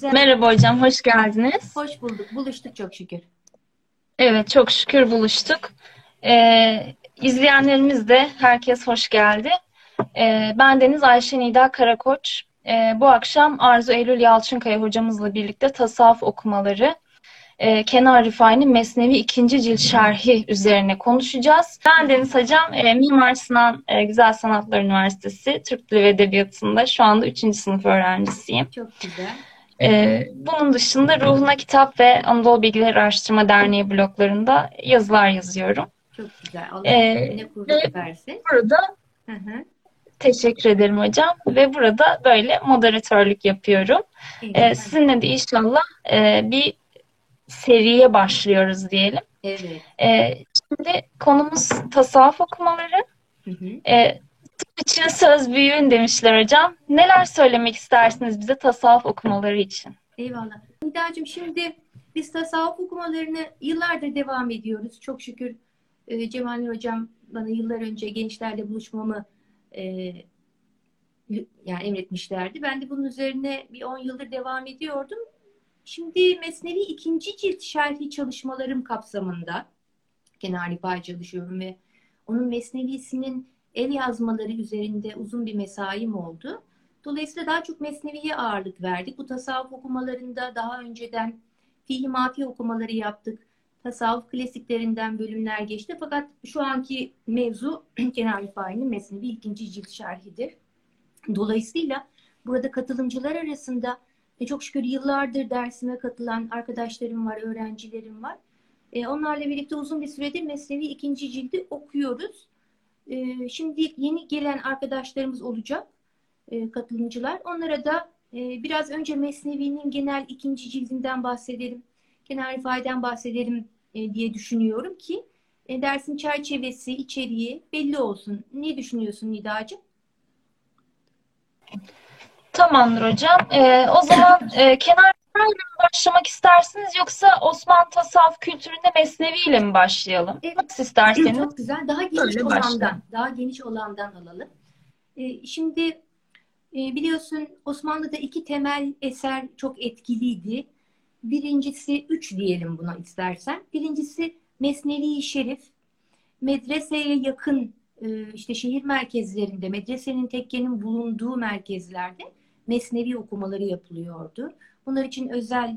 Güzel. Merhaba hocam, hoş geldiniz. Hoş bulduk. Buluştuk çok şükür. Evet, çok şükür buluştuk. Ee, izleyenlerimiz de herkes hoş geldi. Ee, ben Deniz Ayşe Nida Karakoç. Ee, bu akşam Arzu Eylül Yalçınkaya hocamızla birlikte tasavvuf okumaları, e, Kenar Rifai'nin Mesnevi ikinci cilt şerhi üzerine konuşacağız. Ben Deniz Hocam, e, Mimar Sinan e, Güzel Sanatlar Üniversitesi Türk Dili ve Edebiyatı'nda şu anda 3. sınıf öğrencisiyim. Çok güzel. Ee, bunun dışında Ruhuna Kitap ve Anadolu Bilgiler Araştırma Derneği bloglarında yazılar yazıyorum. Çok güzel. Allah Ee, ne kuvvet versin. Burada Hı hı. teşekkür ederim hocam ve burada böyle moderatörlük yapıyorum. Ee, sizinle de inşallah e, bir seriye başlıyoruz diyelim. Evet. Ee, şimdi konumuz tasavvuf okumaları. Hı hı. Ee, için söz büyüğün demişler hocam. Neler söylemek istersiniz bize tasavvuf okumaları için? Eyvallah. Nidacığım şimdi biz tasavvuf okumalarını yıllardır devam ediyoruz. Çok şükür e, Cemal Hocam bana yıllar önce gençlerle buluşmamı e, yani emretmişlerdi. Ben de bunun üzerine bir 10 yıldır devam ediyordum. Şimdi Mesnevi ikinci cilt şerhi çalışmalarım kapsamında Kenar Rifai çalışıyorum ve onun Mesnevisinin el yazmaları üzerinde uzun bir mesaim oldu. Dolayısıyla daha çok Mesnevi'ye ağırlık verdik. Bu tasavvuf okumalarında daha önceden fiil mafi okumaları yaptık. Tasavvuf klasiklerinden bölümler geçti. Fakat şu anki mevzu Kenar Rifai'nin Mesnevi ikinci cilt şerhidir. Dolayısıyla burada katılımcılar arasında e, çok şükür yıllardır dersime katılan arkadaşlarım var, öğrencilerim var. E, onlarla birlikte uzun bir süredir Mesnevi ikinci cildi okuyoruz. E, şimdi yeni gelen arkadaşlarımız olacak, e, katılımcılar. Onlara da e, biraz önce Mesnevi'nin genel ikinci cildinden bahsedelim, Kenar Rifai'den bahsedelim e, diye düşünüyorum ki e, dersin çerçevesi, içeriği belli olsun. Ne düşünüyorsun Nidacığım? Tamamdır hocam. Ee, o zaman e, Kenar Mi başlamak istersiniz yoksa Osmanlı tasavvuf kültüründe Mesnevi ile mi başlayalım? Evet. Nasıl isterseniz. Çok güzel. Daha geniş Böyle olandan, başlayalım. daha geniş olandan alalım. Ee, şimdi e, biliyorsun Osmanlı'da iki temel eser çok etkiliydi. Birincisi, üç diyelim buna istersen. Birincisi Mesnevi-i Şerif. Medreseye yakın e, işte şehir merkezlerinde, medresenin tekkenin bulunduğu merkezlerde Mesnevi okumaları yapılıyordu. Bunlar için özel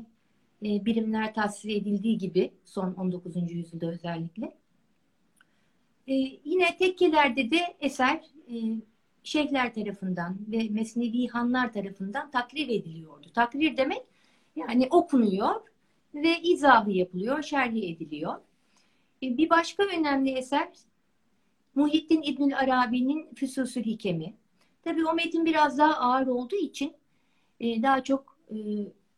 e, birimler tahsis edildiği gibi son 19. yüzyılda özellikle. E, yine tekkelerde de eser e, şeyhler tarafından ve Mesnevi hanlar tarafından takrir ediliyordu. Takrir demek yani okunuyor ve izahı yapılıyor, şerhi ediliyor. E, bir başka önemli eser Muhittin İbnül Arabi'nin Füsusül Hikemi. Tabii o metin biraz daha ağır olduğu için e, daha çok e,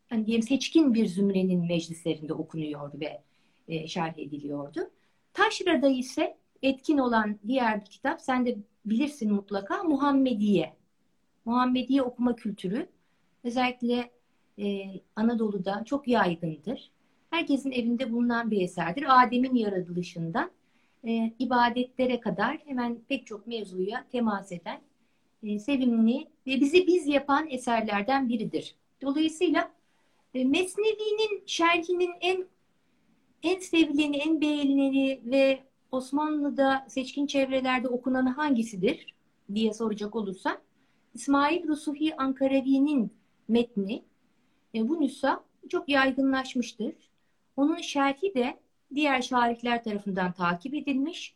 hani diyelim seçkin bir zümrenin meclislerinde okunuyordu ve e, şerh ediliyordu. Taşra'da ise etkin olan diğer bir kitap, sen de bilirsin mutlaka, Muhammediye. Muhammediye okuma kültürü özellikle e, Anadolu'da çok yaygındır. Herkesin evinde bulunan bir eserdir. Adem'in yaratılışından e, ibadetlere kadar hemen pek çok mevzuya temas eden e, sevimli ve bizi biz yapan eserlerden biridir. Dolayısıyla Mesnevi'nin şerhinin en en sevileni, en beğenileni ve Osmanlı'da seçkin çevrelerde okunanı hangisidir diye soracak olursan İsmail Rusuhi Ankaravi'nin metni e, bu nüsha çok yaygınlaşmıştır. Onun şerhi de diğer şarihler tarafından takip edilmiş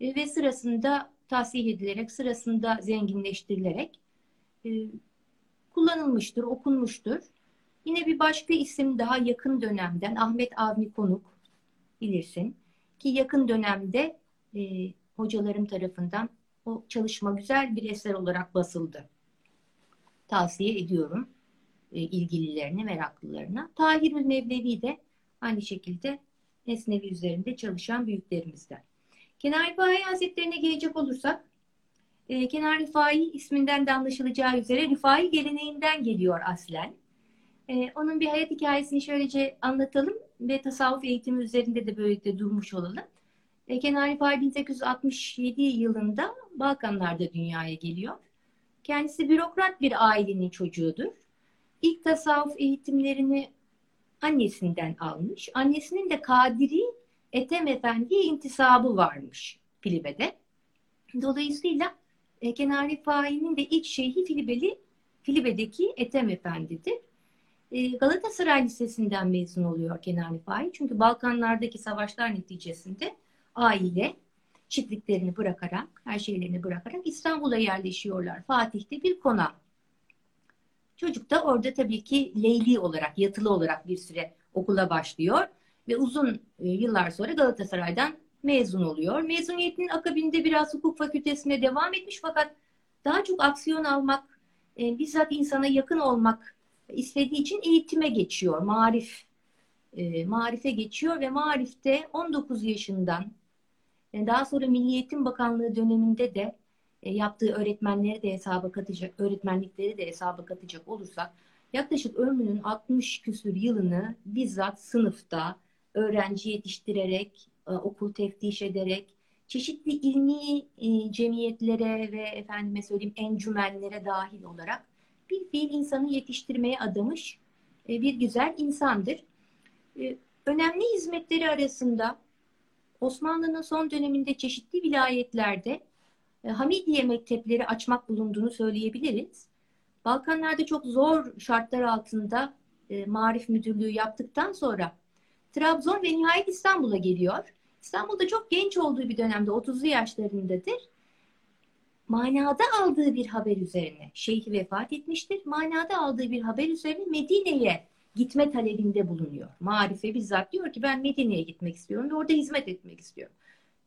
e, ve sırasında tahsih edilerek, sırasında zenginleştirilerek e, kullanılmıştır, okunmuştur. Yine bir başka isim daha yakın dönemden Ahmet Avni Konuk bilirsin ki yakın dönemde e, hocalarım tarafından o çalışma güzel bir eser olarak basıldı. Tavsiye ediyorum e, ilgililerine, meraklılarına. Tahirül Mevlevi de aynı şekilde Mesnevi üzerinde çalışan büyüklerimizden. Kenar Rifai Hazretlerine gelecek olursak, e, Kenar Rifai isminden de anlaşılacağı üzere Rifai geleneğinden geliyor aslen. E, onun bir hayat hikayesini şöylece anlatalım ve tasavvuf eğitimi üzerinde de böylelikle durmuş olalım. E, Kenar Rifai 1867 yılında Balkanlarda dünyaya geliyor. Kendisi bürokrat bir ailenin çocuğudur. İlk tasavvuf eğitimlerini annesinden almış. Annesinin de Kadiri Ethem Efendi'ye intisabı varmış Filibe'de. Dolayısıyla e, Kenan Rifai'nin de ilk şeyhi Filibeli, Filibe'deki Ethem Efendi'dir. E, Galatasaray Lisesi'nden mezun oluyor Kenan Rifai. Çünkü Balkanlardaki savaşlar neticesinde aile çiftliklerini bırakarak, her şeylerini bırakarak İstanbul'a yerleşiyorlar. Fatih'te bir konak. Çocuk da orada tabii ki leyli olarak, yatılı olarak bir süre okula başlıyor ve uzun e, yıllar sonra Galatasaray'dan mezun oluyor. Mezuniyetinin akabinde biraz hukuk fakültesine devam etmiş fakat daha çok aksiyon almak, e, bizzat insana yakın olmak istediği için eğitime geçiyor. Marif, e, marife geçiyor ve marifte 19 yaşından daha sonra Milli Eğitim Bakanlığı döneminde de e, yaptığı öğretmenleri de hesaba katacak, öğretmenlikleri de hesaba katacak olursak yaklaşık ömrünün 60 küsür yılını bizzat sınıfta öğrenci yetiştirerek, e, okul teftiş ederek, çeşitli ilmi e, cemiyetlere ve efendime söyleyeyim encümenlere dahil olarak bir fiil insanı yetiştirmeye adamış bir güzel insandır. Önemli hizmetleri arasında Osmanlı'nın son döneminde çeşitli vilayetlerde e, Hamidiye mektepleri açmak bulunduğunu söyleyebiliriz. Balkanlarda çok zor şartlar altında e, marif müdürlüğü yaptıktan sonra Trabzon ve nihayet İstanbul'a geliyor. İstanbul'da çok genç olduğu bir dönemde 30'lu yaşlarındadır. Manada aldığı bir haber üzerine şeyhi vefat etmiştir. Manada aldığı bir haber üzerine Medine'ye gitme talebinde bulunuyor. Marife bizzat diyor ki ben Medine'ye gitmek istiyorum ve orada hizmet etmek istiyorum.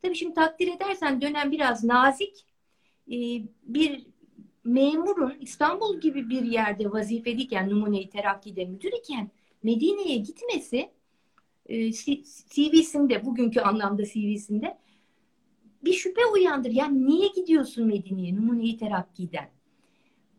Tabii şimdi takdir edersen dönem biraz nazik. Ee, bir memurun İstanbul gibi bir yerde vazifeliyken, numune-i terakkide müdür iken Medine'ye gitmesi e, CV'sinde, bugünkü anlamda CV'sinde bir şüphe uyandır. Yani niye gidiyorsun Medine'ye numune-i terakkiden?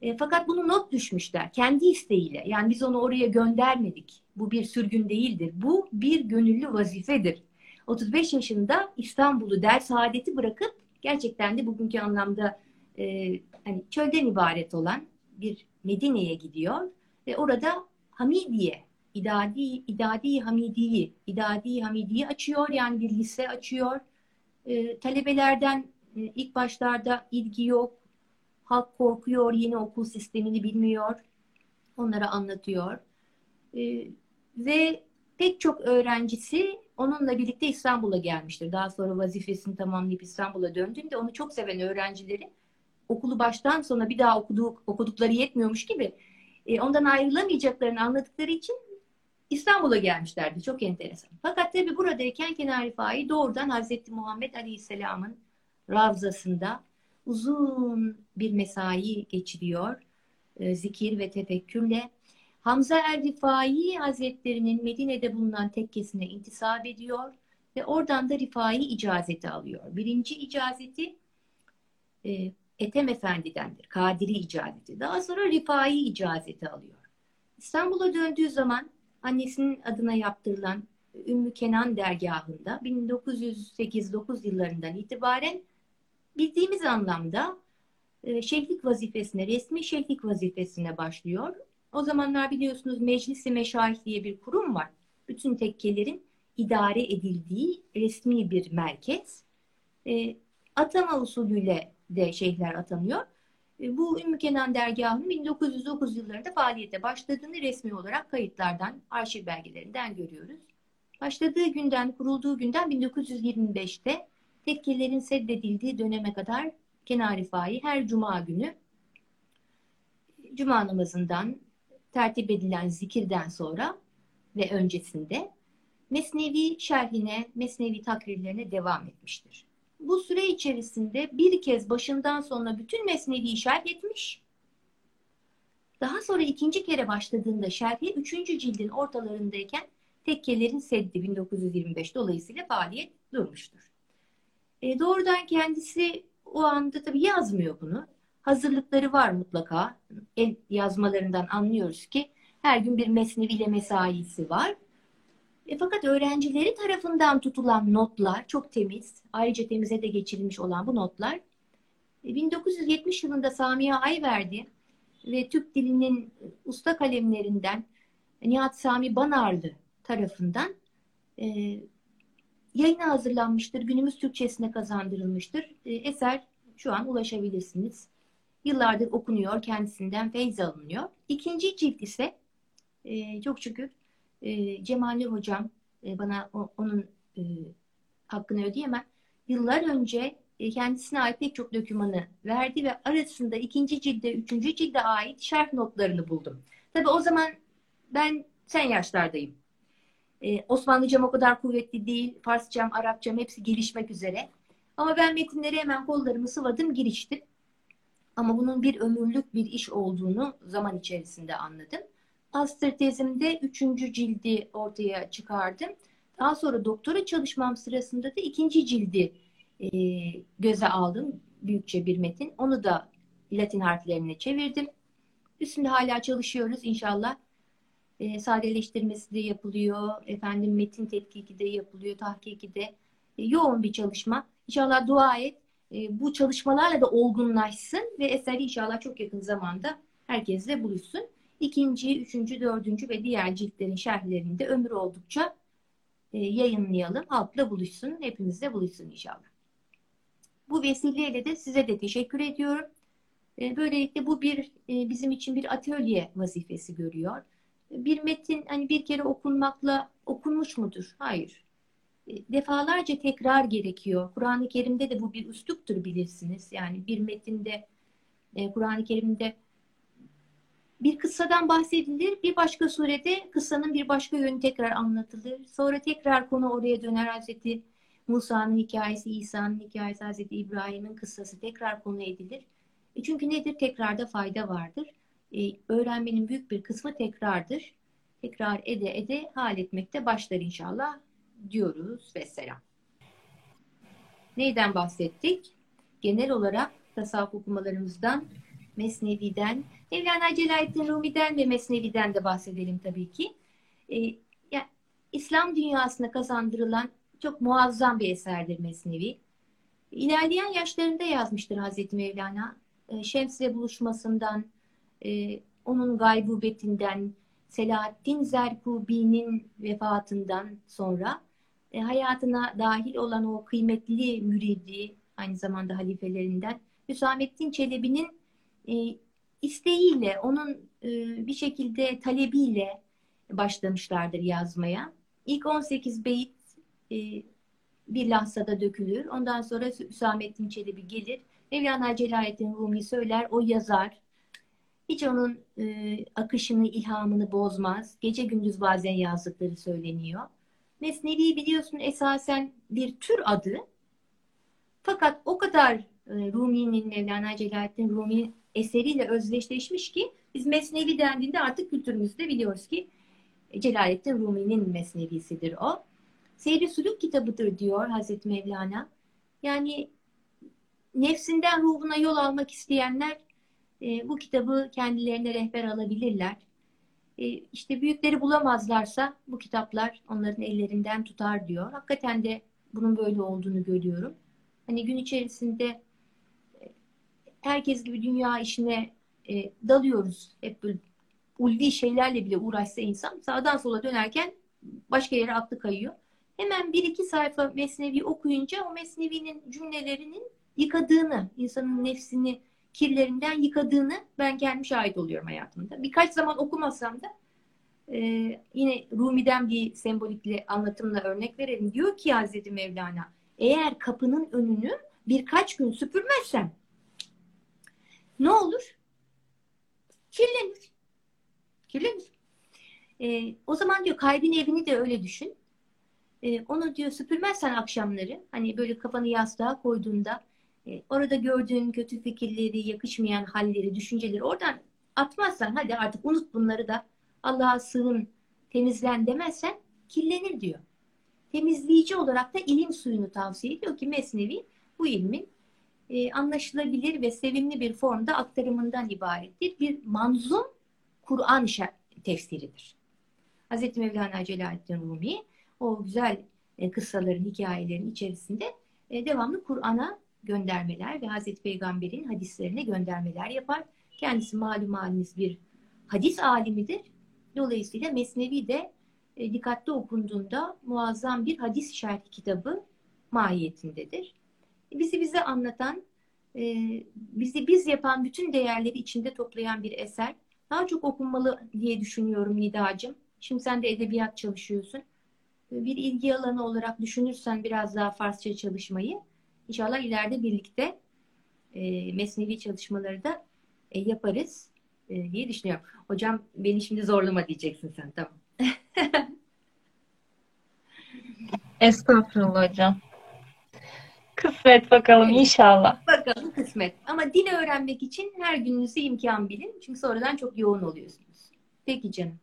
E, fakat bunu not düşmüşler kendi isteğiyle. Yani biz onu oraya göndermedik. Bu bir sürgün değildir. Bu bir gönüllü vazifedir. 35 yaşında İstanbul'u der saadeti bırakıp gerçekten de bugünkü anlamda e, hani çölden ibaret olan bir Medine'ye gidiyor ve orada Hamidiye, İdadi, İdadi Hamidi'yi, İdadi Hamidi'yi açıyor yani bir lise açıyor. E, talebelerden e, ilk başlarda ilgi yok, Halk korkuyor, yeni okul sistemini bilmiyor. Onlara anlatıyor. Ee, ve pek çok öğrencisi onunla birlikte İstanbul'a gelmiştir. Daha sonra vazifesini tamamlayıp İstanbul'a döndüğünde onu çok seven öğrencileri okulu baştan sona bir daha okuduğu, okudukları yetmiyormuş gibi e, ondan ayrılamayacaklarını anladıkları için İstanbul'a gelmişlerdi. Çok enteresan. Fakat tabi buradayken Kenan Rifai doğrudan Hazreti Muhammed Aleyhisselam'ın Ravzası'nda uzun bir mesai geçiriyor e, zikir ve tefekkürle. Hamza er-Rifai Hazretlerinin Medine'de bulunan tekkesine intisap ediyor ve oradan da Rifai icazeti alıyor. Birinci icazeti e, Ethem Efendi'dendir. Kadiri icazeti. Daha sonra Rifai icazeti alıyor. İstanbul'a döndüğü zaman annesinin adına yaptırılan Ümmü Kenan dergahında 1908-9 yıllarından itibaren bildiğimiz anlamda e, şeyhlik vazifesine, resmi şeyhlik vazifesine başlıyor. O zamanlar biliyorsunuz Meclis-i Meşayih diye bir kurum var. Bütün tekkelerin idare edildiği resmi bir merkez. E, atama usulüyle de şeyhler atanıyor. E, bu Ümmü Kenan dergahının 1909 yıllarında faaliyete başladığını resmi olarak kayıtlardan, arşiv belgelerinden görüyoruz. Başladığı günden, kurulduğu günden 1925'te tekkelerin seddedildiği döneme kadar Kenar Rifai her cuma günü cuma namazından tertip edilen zikirden sonra ve öncesinde Mesnevi şerhine, Mesnevi takrirlerine devam etmiştir. Bu süre içerisinde bir kez başından sonuna bütün Mesnevi'yi şerh etmiş. Daha sonra ikinci kere başladığında şerhi üçüncü cildin ortalarındayken tekkelerin seddi 1925 dolayısıyla faaliyet durmuştur. E, doğrudan kendisi o anda tabii yazmıyor bunu. Hazırlıkları var mutlaka. El yazmalarından anlıyoruz ki her gün bir mesneviyle mesaisi var. E, fakat öğrencileri tarafından tutulan notlar çok temiz. Ayrıca temize de geçirilmiş olan bu notlar 1970 e, yılında Samiye Ayverdi ve Türk dilinin usta kalemlerinden Nihat Sami Banarlı tarafından e, yayına hazırlanmıştır. Günümüz Türkçesine kazandırılmıştır. E, eser şu an ulaşabilirsiniz. Yıllardır okunuyor, kendisinden feyz alınıyor. İkinci cilt ise e, çok şükür e, Cemali Hocam e, bana o, onun e, hakkını ödeyemem. Yıllar önce e, kendisine ait pek çok dokümanı verdi ve arasında ikinci cilde, üçüncü cilde ait şerh notlarını buldum. Tabi o zaman ben sen yaşlardayım. Ee, Osmanlıcam o kadar kuvvetli değil. Farsçam, Arapçam hepsi gelişmek üzere. Ama ben metinleri hemen kollarımı sıvadım, giriştim. Ama bunun bir ömürlük bir iş olduğunu zaman içerisinde anladım. Master üçüncü cildi ortaya çıkardım. Daha sonra doktora çalışmam sırasında da ikinci cildi e, göze aldım. Büyükçe bir metin. Onu da Latin harflerine çevirdim. Üstünde hala çalışıyoruz inşallah. E, sadeleştirmesi de yapılıyor. Efendim metin tetkiki de yapılıyor. Tahkiki de. E, yoğun bir çalışma. İnşallah dua et. E, bu çalışmalarla da olgunlaşsın ve eser inşallah çok yakın zamanda herkesle buluşsun. İkinci, üçüncü, dördüncü ve diğer ciltlerin şerhlerinde ömür oldukça e, yayınlayalım. Halkla buluşsun. Hepimizle buluşsun inşallah. Bu vesileyle de size de teşekkür ediyorum. E, böylelikle bu bir e, bizim için bir atölye vazifesi görüyor. Bir metin hani bir kere okunmakla okunmuş mudur? Hayır. E, defalarca tekrar gerekiyor. Kur'an-ı Kerim'de de bu bir üsluptur bilirsiniz. Yani bir metinde Kur'an-ı Kerim'de bir kıssadan bahsedilir. Bir başka surede kıssanın bir başka yönü tekrar anlatılır. Sonra tekrar konu oraya döner Hazreti Musa'nın hikayesi, İsa'nın hikayesi, Hazreti İbrahim'in kıssası tekrar konu edilir. E çünkü nedir? Tekrarda fayda vardır. E, öğrenmenin büyük bir kısmı tekrardır. Tekrar ede ede hal etmekte başlar inşallah diyoruz ve selam. Neyden bahsettik? Genel olarak tasavvuf okumalarımızdan, Mesnevi'den, Mevlana Celaleddin Rumi'den ve Mesnevi'den de bahsedelim tabii ki. E, yani İslam dünyasına kazandırılan çok muazzam bir eserdir Mesnevi. İlerleyen yaşlarında yazmıştır Hazreti Mevlana. E, Şems'le buluşmasından, e, onun gaybubetinden, Selahaddin Zerkubi'nin vefatından sonra e, hayatına dahil olan o kıymetli müridi, aynı zamanda halifelerinden Hüsamettin Çelebi'nin isteğiyle, onun bir şekilde talebiyle başlamışlardır yazmaya. İlk 18 beyit e, bir lahzada dökülür. Ondan sonra Hüsamettin Çelebi gelir. Mevlana Celaleddin Rumi söyler, o yazar. Hiç onun e, akışını, ilhamını bozmaz. Gece gündüz bazen yazdıkları söyleniyor. Mesnevi biliyorsun esasen bir tür adı. Fakat o kadar e, Rumi'nin, Mevlana Celaleddin Rumi eseriyle özdeşleşmiş ki biz Mesnevi dendiğinde artık kültürümüzde biliyoruz ki Celaleddin Rumi'nin Mesnevisidir o. Seyri Suluk kitabıdır diyor Hazreti Mevlana. Yani nefsinden ruhuna yol almak isteyenler e, bu kitabı kendilerine rehber alabilirler. E, işte büyükleri bulamazlarsa bu kitaplar onların ellerinden tutar diyor. Hakikaten de bunun böyle olduğunu görüyorum. Hani gün içerisinde e, herkes gibi dünya işine e, dalıyoruz. Hep böyle ulvi şeylerle bile uğraşsa insan sağdan sola dönerken başka yere aklı kayıyor hemen bir iki sayfa Mesnevi okuyunca o Mesnevi'nin cümlelerinin yıkadığını, insanın nefsini kirlerinden yıkadığını ben kendim şahit oluyorum hayatımda. Birkaç zaman okumasam da e, yine Rumi'den bir sembolikli anlatımla örnek verelim. Diyor ki Hazreti Mevlana eğer kapının önünü birkaç gün süpürmezsen ne olur? Kirlenir. Kirlenir. E, o zaman diyor kalbin evini de öyle düşün. E, onu diyor süpürmezsen akşamları hani böyle kafanı yastığa koyduğunda e, orada gördüğün kötü fikirleri, yakışmayan halleri, düşünceleri oradan atmazsan hadi artık unut bunları da Allah'a sığın, temizlen demezsen kirlenir diyor. Temizleyici olarak da ilim suyunu tavsiye ediyor ki Mesnevi bu ilmin e, anlaşılabilir ve sevimli bir formda aktarımından ibarettir. Bir manzum Kur'an tefsiridir. Hz. Mevlana Celaleddin Rumi o güzel e, kıssaların, hikayelerin içerisinde e, devamlı Kur'an'a göndermeler ve Hazreti Peygamber'in hadislerine göndermeler yapar. Kendisi malum haliniz bir hadis alimidir. Dolayısıyla Mesnevi de e, dikkatli okunduğunda muazzam bir hadis şerh kitabı mahiyetindedir. Bizi bize anlatan, e, bizi biz yapan bütün değerleri içinde toplayan bir eser. Daha çok okunmalı diye düşünüyorum Nidacığım. Şimdi sen de edebiyat çalışıyorsun. Bir ilgi alanı olarak düşünürsen biraz daha Farsça çalışmayı, inşallah ileride birlikte e, mesnevi çalışmaları da e, yaparız diye düşünüyorum. Hocam beni şimdi zorlama diyeceksin sen tamam. Estağfurullah hocam. Kısmet bakalım inşallah. Bakalım kısmet. Ama dil öğrenmek için her gününüzü imkan bilin. Çünkü sonradan çok yoğun oluyorsunuz. Peki canım.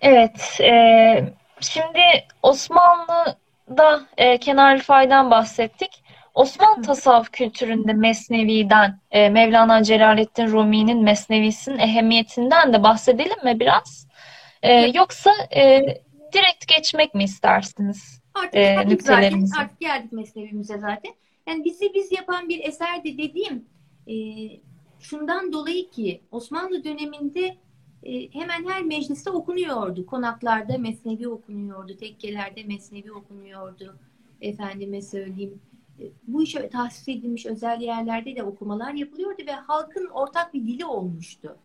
Evet. E, şimdi Osmanlı'da e, Kenar Rifai'den bahsettik. Osmanlı tasavvuf kültüründe Mesnevi'den, e, Mevlana Celaleddin Rumi'nin Mesnevisinin ehemmiyetinden de bahsedelim mi biraz? E, yoksa e, direkt geçmek mi istersiniz? Artık e, geldik zaten. Artık geldik Mesnevimize zaten. Yani bizi biz yapan bir eserdi dediğim e, şundan dolayı ki Osmanlı döneminde e, hemen her mecliste okunuyordu. Konaklarda Mesnevi okunuyordu, tekkelerde Mesnevi okunuyordu. Efendime söyleyeyim bu işe tahsis edilmiş özel yerlerde de okumalar yapılıyordu ve halkın ortak bir dili olmuştu.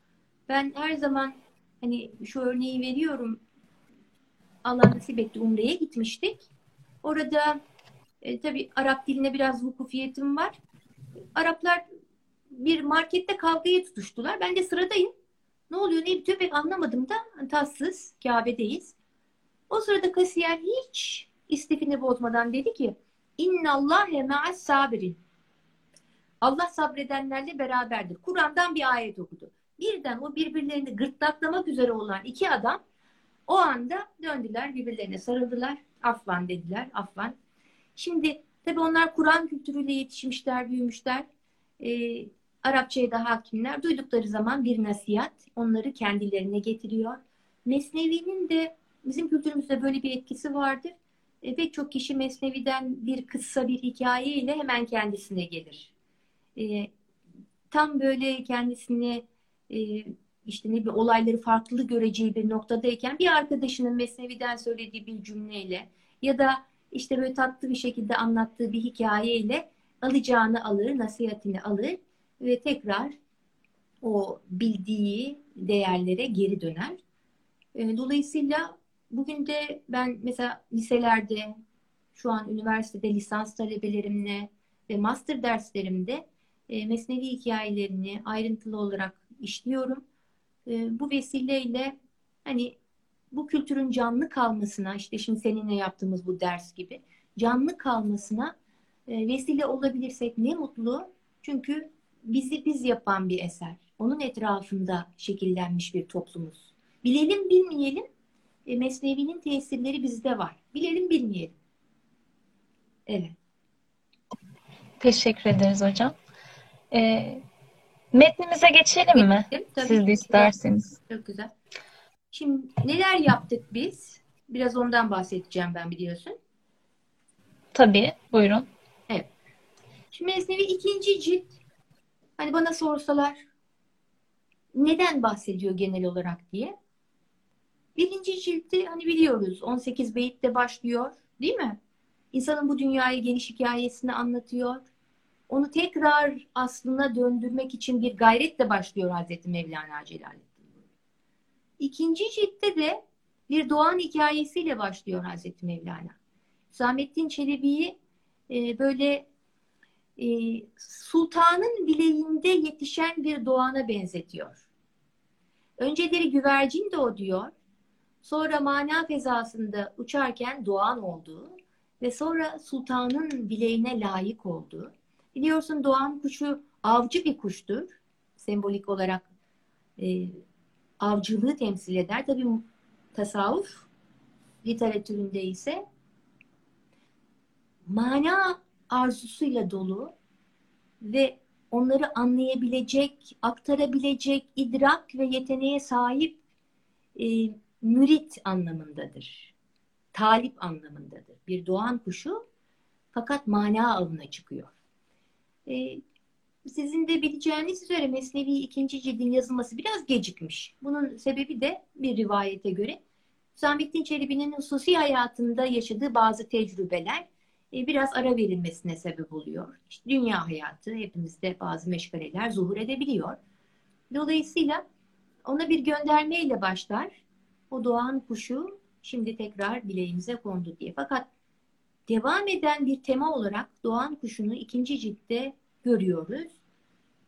Ben her zaman hani şu örneği veriyorum. Allah nasip etti Umre'ye gitmiştik. Orada e, tabii Arap diline biraz vukufiyetim var. Araplar bir markette kavgaya tutuştular. Ben de sıradayım. Ne oluyor ne bitiyor pek anlamadım da tatsız Kabe'deyiz. O sırada kasiyer hiç istifini bozmadan dedi ki İnna Allahe ma'as sabirin. Allah sabredenlerle beraberdir. Kur'an'dan bir ayet okudu. Birden o birbirlerini gırtlaklamak üzere olan iki adam o anda döndüler, birbirlerine sarıldılar. Afvan dediler, afvan. Şimdi tabii onlar Kur'an kültürüyle yetişmişler, büyümüşler. Ee, Arapçaya da hakimler. Duydukları zaman bir nasihat onları kendilerine getiriyor. Mesnevi'nin de bizim kültürümüzde böyle bir etkisi vardır. E, pek çok kişi Mesnevi'den bir kısa bir hikaye ile hemen kendisine gelir. E, tam böyle kendisini e, işte ne bir olayları farklı göreceği bir noktadayken bir arkadaşının Mesnevi'den söylediği bir cümleyle ya da işte böyle tatlı bir şekilde anlattığı bir hikayeyle alacağını alır, nasihatini alır ve tekrar o bildiği değerlere geri döner. E, dolayısıyla Bugün de ben mesela liselerde, şu an üniversitede lisans talebelerimle ve master derslerimde e, mesnevi hikayelerini ayrıntılı olarak işliyorum. E, bu vesileyle hani bu kültürün canlı kalmasına, işte şimdi seninle yaptığımız bu ders gibi canlı kalmasına e, vesile olabilirsek ne mutlu. Çünkü bizi biz yapan bir eser. Onun etrafında şekillenmiş bir toplumuz. Bilelim bilmeyelim e, Mesnevi'nin tesirleri bizde var. Bilelim bilmeyelim. Evet. Teşekkür ederiz hocam. E, metnimize geçelim mi? Tabii Siz de isterseniz. Çok güzel. Şimdi neler yaptık biz? Biraz ondan bahsedeceğim ben biliyorsun. Tabii. Buyurun. Evet. Şimdi Mesnevi ikinci cilt. Hani bana sorsalar neden bahsediyor genel olarak diye. Birinci ciltti hani biliyoruz 18 beyitte başlıyor değil mi? İnsanın bu dünyaya geliş hikayesini anlatıyor. Onu tekrar aslına döndürmek için bir gayretle başlıyor Hazreti Mevlana Celaleddin. İkinci ciltte de bir doğan hikayesiyle başlıyor Hazreti Mevlana. Hüsamettin Çelebi'yi e, böyle e, sultanın bileğinde yetişen bir doğana benzetiyor. Önceleri güvercin de o diyor. Sonra mana fezasında uçarken doğan olduğu ve sonra sultanın bileğine layık olduğu. Biliyorsun doğan kuşu avcı bir kuştur. Sembolik olarak e, avcılığı temsil eder. Tabi tasavvuf literatüründe ise mana arzusuyla dolu ve onları anlayabilecek, aktarabilecek idrak ve yeteneğe sahip e, mürit anlamındadır. Talip anlamındadır. Bir doğan kuşu fakat mana avına çıkıyor. E, sizin de bileceğiniz üzere Mesnevi ikinci cildin yazılması biraz gecikmiş. Bunun sebebi de bir rivayete göre Hüsamettin Çelebi'nin hususi hayatında yaşadığı bazı tecrübeler e, biraz ara verilmesine sebep oluyor. İşte dünya hayatı hepimizde bazı meşgaleler zuhur edebiliyor. Dolayısıyla ona bir göndermeyle başlar. O doğan kuşu şimdi tekrar bileğimize kondu diye. Fakat devam eden bir tema olarak doğan kuşunu ikinci ciltte görüyoruz.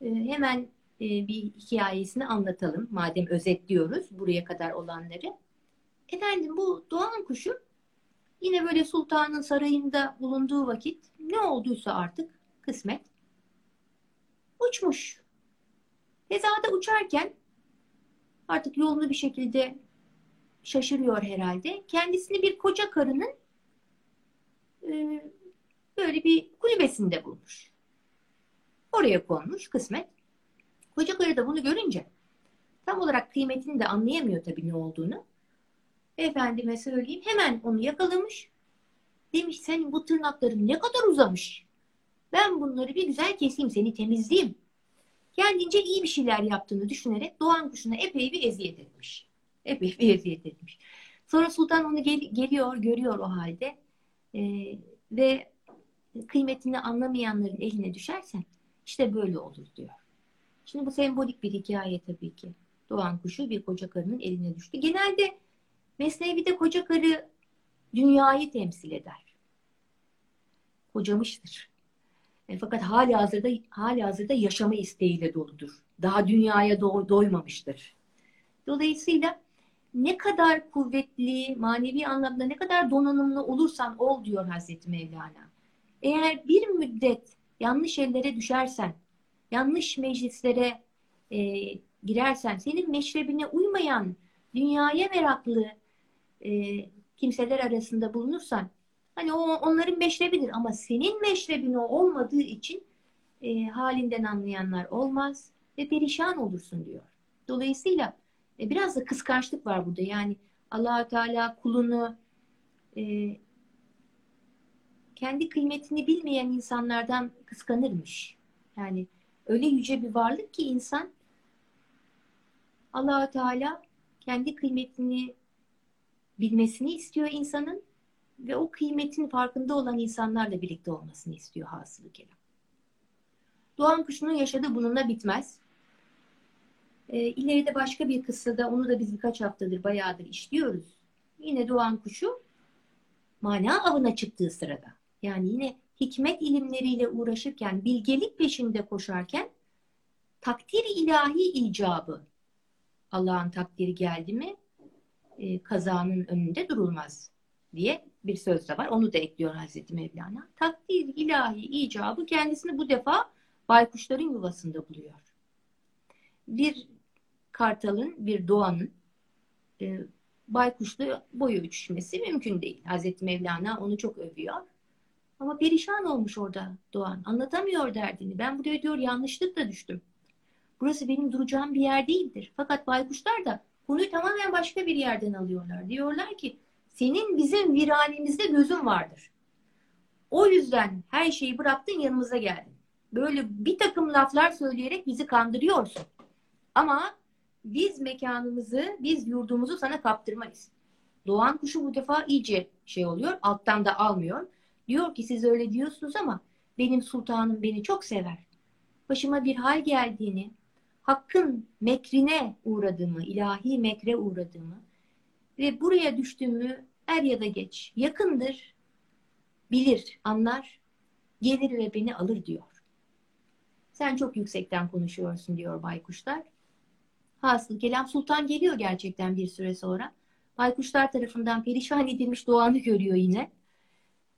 E, hemen e, bir hikayesini anlatalım. Madem özetliyoruz buraya kadar olanları. Efendim bu doğan kuşu yine böyle sultanın sarayında bulunduğu vakit ne olduysa artık kısmet uçmuş. Fezada uçarken artık yolunu bir şekilde şaşırıyor herhalde. Kendisini bir koca karının e, böyle bir kulübesinde bulmuş. Oraya konmuş kısmet. Koca karı da bunu görünce tam olarak kıymetini de anlayamıyor tabii ne olduğunu. Efendime söyleyeyim hemen onu yakalamış. Demiş senin bu tırnakların ne kadar uzamış. Ben bunları bir güzel keseyim seni temizleyeyim. Kendince iyi bir şeyler yaptığını düşünerek Doğan kuşuna epey bir eziyet etmiş. Epey bir eziyet etmiş. Sonra sultan onu gel geliyor, görüyor o halde. Ee, ve kıymetini anlamayanların eline düşersen işte böyle olur diyor. Şimdi bu sembolik bir hikaye tabii ki. Doğan kuşu bir koca karının eline düştü. Genelde Mesnevi'de koca karı dünyayı temsil eder. Kocamıştır. E, fakat hali hazırda, hali hazırda yaşama isteğiyle doludur. Daha dünyaya do doymamıştır. Dolayısıyla ne kadar kuvvetli, manevi anlamda ne kadar donanımlı olursan ol diyor Hazreti Mevlana. Eğer bir müddet yanlış ellere düşersen, yanlış meclislere e, girersen, senin meşrebine uymayan, dünyaya meraklı e, kimseler arasında bulunursan, hani o onların meşrebidir ama senin meşrebin o olmadığı için e, halinden anlayanlar olmaz ve perişan olursun diyor. Dolayısıyla e, biraz da kıskançlık var burada. Yani allah Teala kulunu e, kendi kıymetini bilmeyen insanlardan kıskanırmış. Yani öyle yüce bir varlık ki insan allah Teala kendi kıymetini bilmesini istiyor insanın ve o kıymetin farkında olan insanlarla birlikte olmasını istiyor hasılı kelam. Doğan kuşunun yaşadığı bununla bitmez. E, ileride başka bir kıssada onu da biz birkaç haftadır bayağıdır işliyoruz. Yine doğan kuşu mana avına çıktığı sırada yani yine hikmet ilimleriyle uğraşırken, bilgelik peşinde koşarken takdir ilahi icabı Allah'ın takdiri geldi mi e, kazanın önünde durulmaz diye bir söz de var. Onu da ekliyor Hazreti Mevlana. Takdir ilahi icabı kendisini bu defa baykuşların yuvasında buluyor. Bir kartalın, bir doğanın e, baykuşla boyu ölçüşmesi mümkün değil. Hazreti Mevlana onu çok övüyor. Ama perişan olmuş orada Doğan. Anlatamıyor derdini. Ben buraya diyor yanlışlıkla düştüm. Burası benim duracağım bir yer değildir. Fakat baykuşlar da konuyu tamamen başka bir yerden alıyorlar. Diyorlar ki senin bizim viranimizde gözün vardır. O yüzden her şeyi bıraktın yanımıza geldin. Böyle bir takım laflar söyleyerek bizi kandırıyorsun. Ama biz mekanımızı, biz yurdumuzu sana kaptırmayız. Doğan kuşu bu defa iyice şey oluyor. Alttan da almıyor. Diyor ki siz öyle diyorsunuz ama benim sultanım beni çok sever. Başıma bir hal geldiğini, hakkın mekrine uğradığımı, ilahi mekre uğradığımı ve buraya düştüğümü er ya da geç yakındır, bilir, anlar, gelir ve beni alır diyor. Sen çok yüksekten konuşuyorsun diyor baykuşlar. Hasıl kelam sultan geliyor gerçekten bir süre sonra. Baykuşlar tarafından perişan edilmiş doğanı görüyor yine.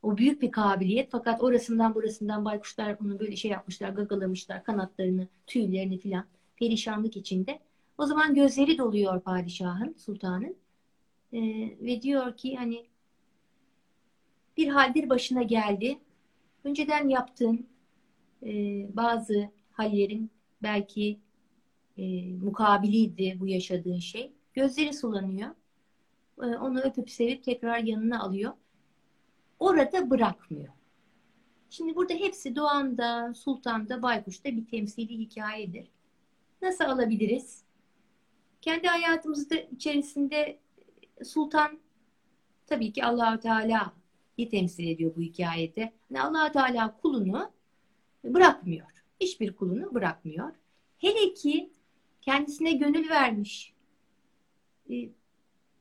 O büyük bir kabiliyet fakat orasından burasından baykuşlar onu böyle şey yapmışlar, gagalamışlar kanatlarını, tüylerini filan perişanlık içinde. O zaman gözleri doluyor padişahın, sultanın. Ee, ve diyor ki hani bir haldir başına geldi. Önceden yaptığın e, bazı hallerin belki e, mukabiliydi bu yaşadığın şey. Gözleri sulanıyor. E, onu öpüp sevip tekrar yanına alıyor orada bırakmıyor. Şimdi burada hepsi Doğan'da, Sultan'da, Baykuş'ta bir temsili hikayedir. Nasıl alabiliriz? Kendi hayatımızda içerisinde Sultan tabii ki Allahu Teala'yı temsil ediyor bu hikayede. Yani allah Teala kulunu bırakmıyor. Hiçbir kulunu bırakmıyor. Hele ki kendisine gönül vermiş, e,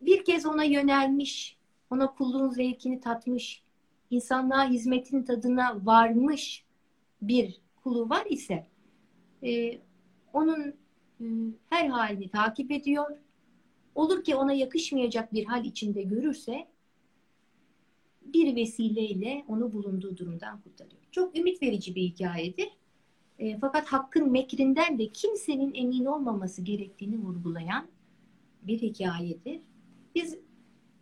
bir kez ona yönelmiş, ona kulluğun zevkini tatmış, insanlığa hizmetin tadına varmış bir kulu var ise e, onun e, her halini takip ediyor. Olur ki ona yakışmayacak bir hal içinde görürse bir vesileyle onu bulunduğu durumdan kurtarıyor. Çok ümit verici bir hikayedir. E, fakat hakkın mekrinden de kimsenin emin olmaması gerektiğini vurgulayan bir hikayedir. Biz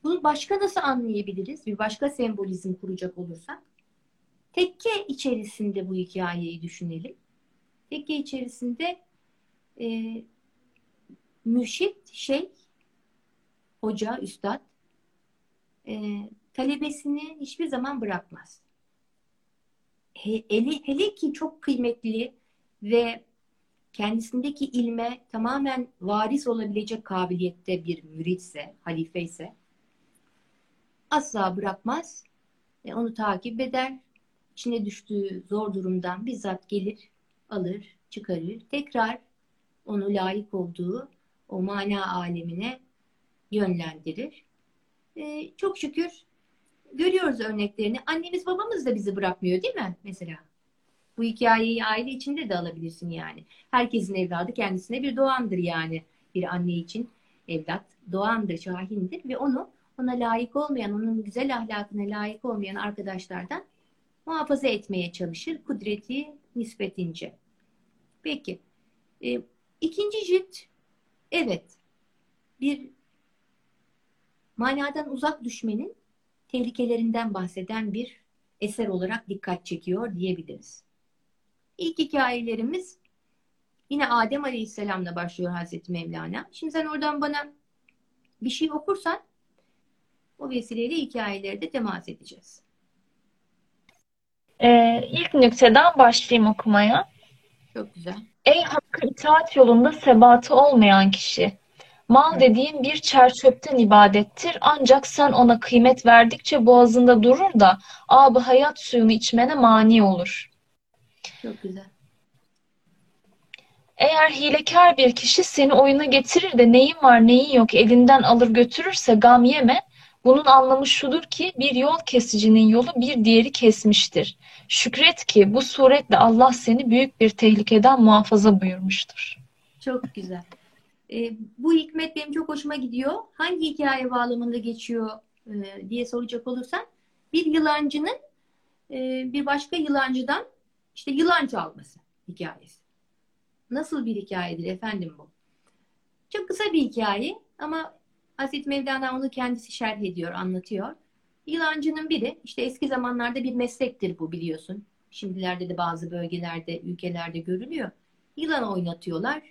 bunu başka nasıl anlayabiliriz? Bir başka sembolizm kuracak olursak. Tekke içerisinde bu hikayeyi düşünelim. Tekke içerisinde e, mürşit, şey, hoca, üstad e, talebesini hiçbir zaman bırakmaz. He, hele, hele ki çok kıymetli ve kendisindeki ilme tamamen varis olabilecek kabiliyette bir müritse, halife ise asla bırakmaz ve onu takip eder. İçine düştüğü zor durumdan bizzat gelir, alır, çıkarır. Tekrar onu layık olduğu o mana alemine yönlendirir. Ee, çok şükür görüyoruz örneklerini. Annemiz babamız da bizi bırakmıyor değil mi mesela? Bu hikayeyi aile içinde de alabilirsin yani. Herkesin evladı kendisine bir doğandır yani. Bir anne için evlat doğandır, şahindir ve onu ona layık olmayan, onun güzel ahlakına layık olmayan arkadaşlardan muhafaza etmeye çalışır kudreti nispetince. Peki. E, ikinci cilt evet bir manadan uzak düşmenin tehlikelerinden bahseden bir eser olarak dikkat çekiyor diyebiliriz. İlk hikayelerimiz yine Adem Aleyhisselam'la başlıyor Hazreti Mevlana. Şimdi sen oradan bana bir şey okursan o vesileyle hikayeleri de temas edeceğiz. Ee, ilk nükteden başlayayım okumaya. Çok güzel. Ey hakkı itaat yolunda sebatı olmayan kişi! Mal dediğin bir çerçöpten ibadettir ancak sen ona kıymet verdikçe boğazında durur da ab hayat suyunu içmene mani olur. Çok güzel. Eğer hilekar bir kişi seni oyuna getirir de neyin var neyin yok elinden alır götürürse gam yeme, bunun anlamı şudur ki bir yol kesicinin yolu bir diğeri kesmiştir. Şükret ki bu suretle Allah seni büyük bir tehlikeden muhafaza buyurmuştur. Çok güzel. E, bu hikmet benim çok hoşuma gidiyor. Hangi hikaye bağlamında geçiyor e, diye soracak olursan bir yılancının e, bir başka yılancıdan işte yılan çalması hikayesi. Nasıl bir hikayedir efendim bu? Çok kısa bir hikaye ama Hazreti Mevlana onu kendisi şerh ediyor, anlatıyor. Yılancının biri, işte eski zamanlarda bir meslektir bu biliyorsun. Şimdilerde de bazı bölgelerde, ülkelerde görülüyor. Yılan oynatıyorlar,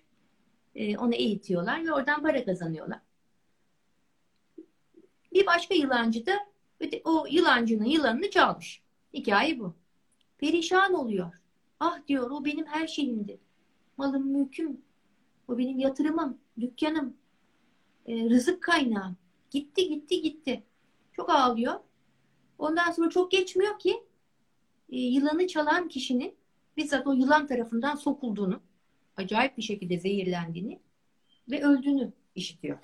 e, onu eğitiyorlar ve oradan para kazanıyorlar. Bir başka yılancı da o yılancının yılanını çalmış. Hikaye bu. Perişan oluyor. Ah diyor o benim her şeyimdi. Malım, mülküm. O benim yatırımım, dükkanım, e, rızık kaynağı. Gitti gitti gitti. Çok ağlıyor. Ondan sonra çok geçmiyor ki e, yılanı çalan kişinin bizzat o yılan tarafından sokulduğunu, acayip bir şekilde zehirlendiğini ve öldüğünü işitiyor.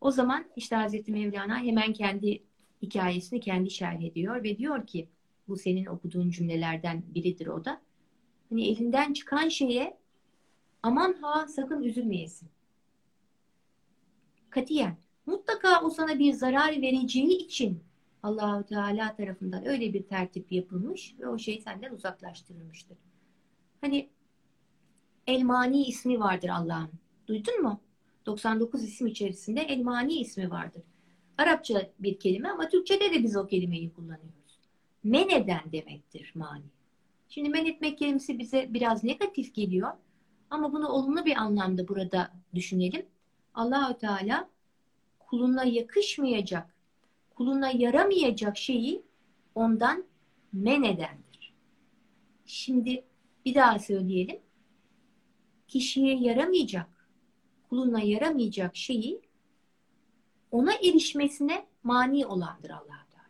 O zaman işte Hazreti Mevlana hemen kendi hikayesini kendi şerh ediyor ve diyor ki bu senin okuduğun cümlelerden biridir o da. Hani elinden çıkan şeye aman ha sakın üzülmeyesin katiyen mutlaka o sana bir zarar vereceği için Allahu Teala tarafından öyle bir tertip yapılmış ve o şey senden uzaklaştırılmıştır. Hani Elmani ismi vardır Allah'ın. Duydun mu? 99 isim içerisinde Elmani ismi vardır. Arapça bir kelime ama Türkçe'de de biz o kelimeyi kullanıyoruz. Men eden demektir mani. Şimdi men etmek kelimesi bize biraz negatif geliyor. Ama bunu olumlu bir anlamda burada düşünelim. Allahü Teala kuluna yakışmayacak, kuluna yaramayacak şeyi ondan men edendir. Şimdi bir daha söyleyelim. Kişiye yaramayacak, kuluna yaramayacak şeyi ona erişmesine mani olandır allah Teala.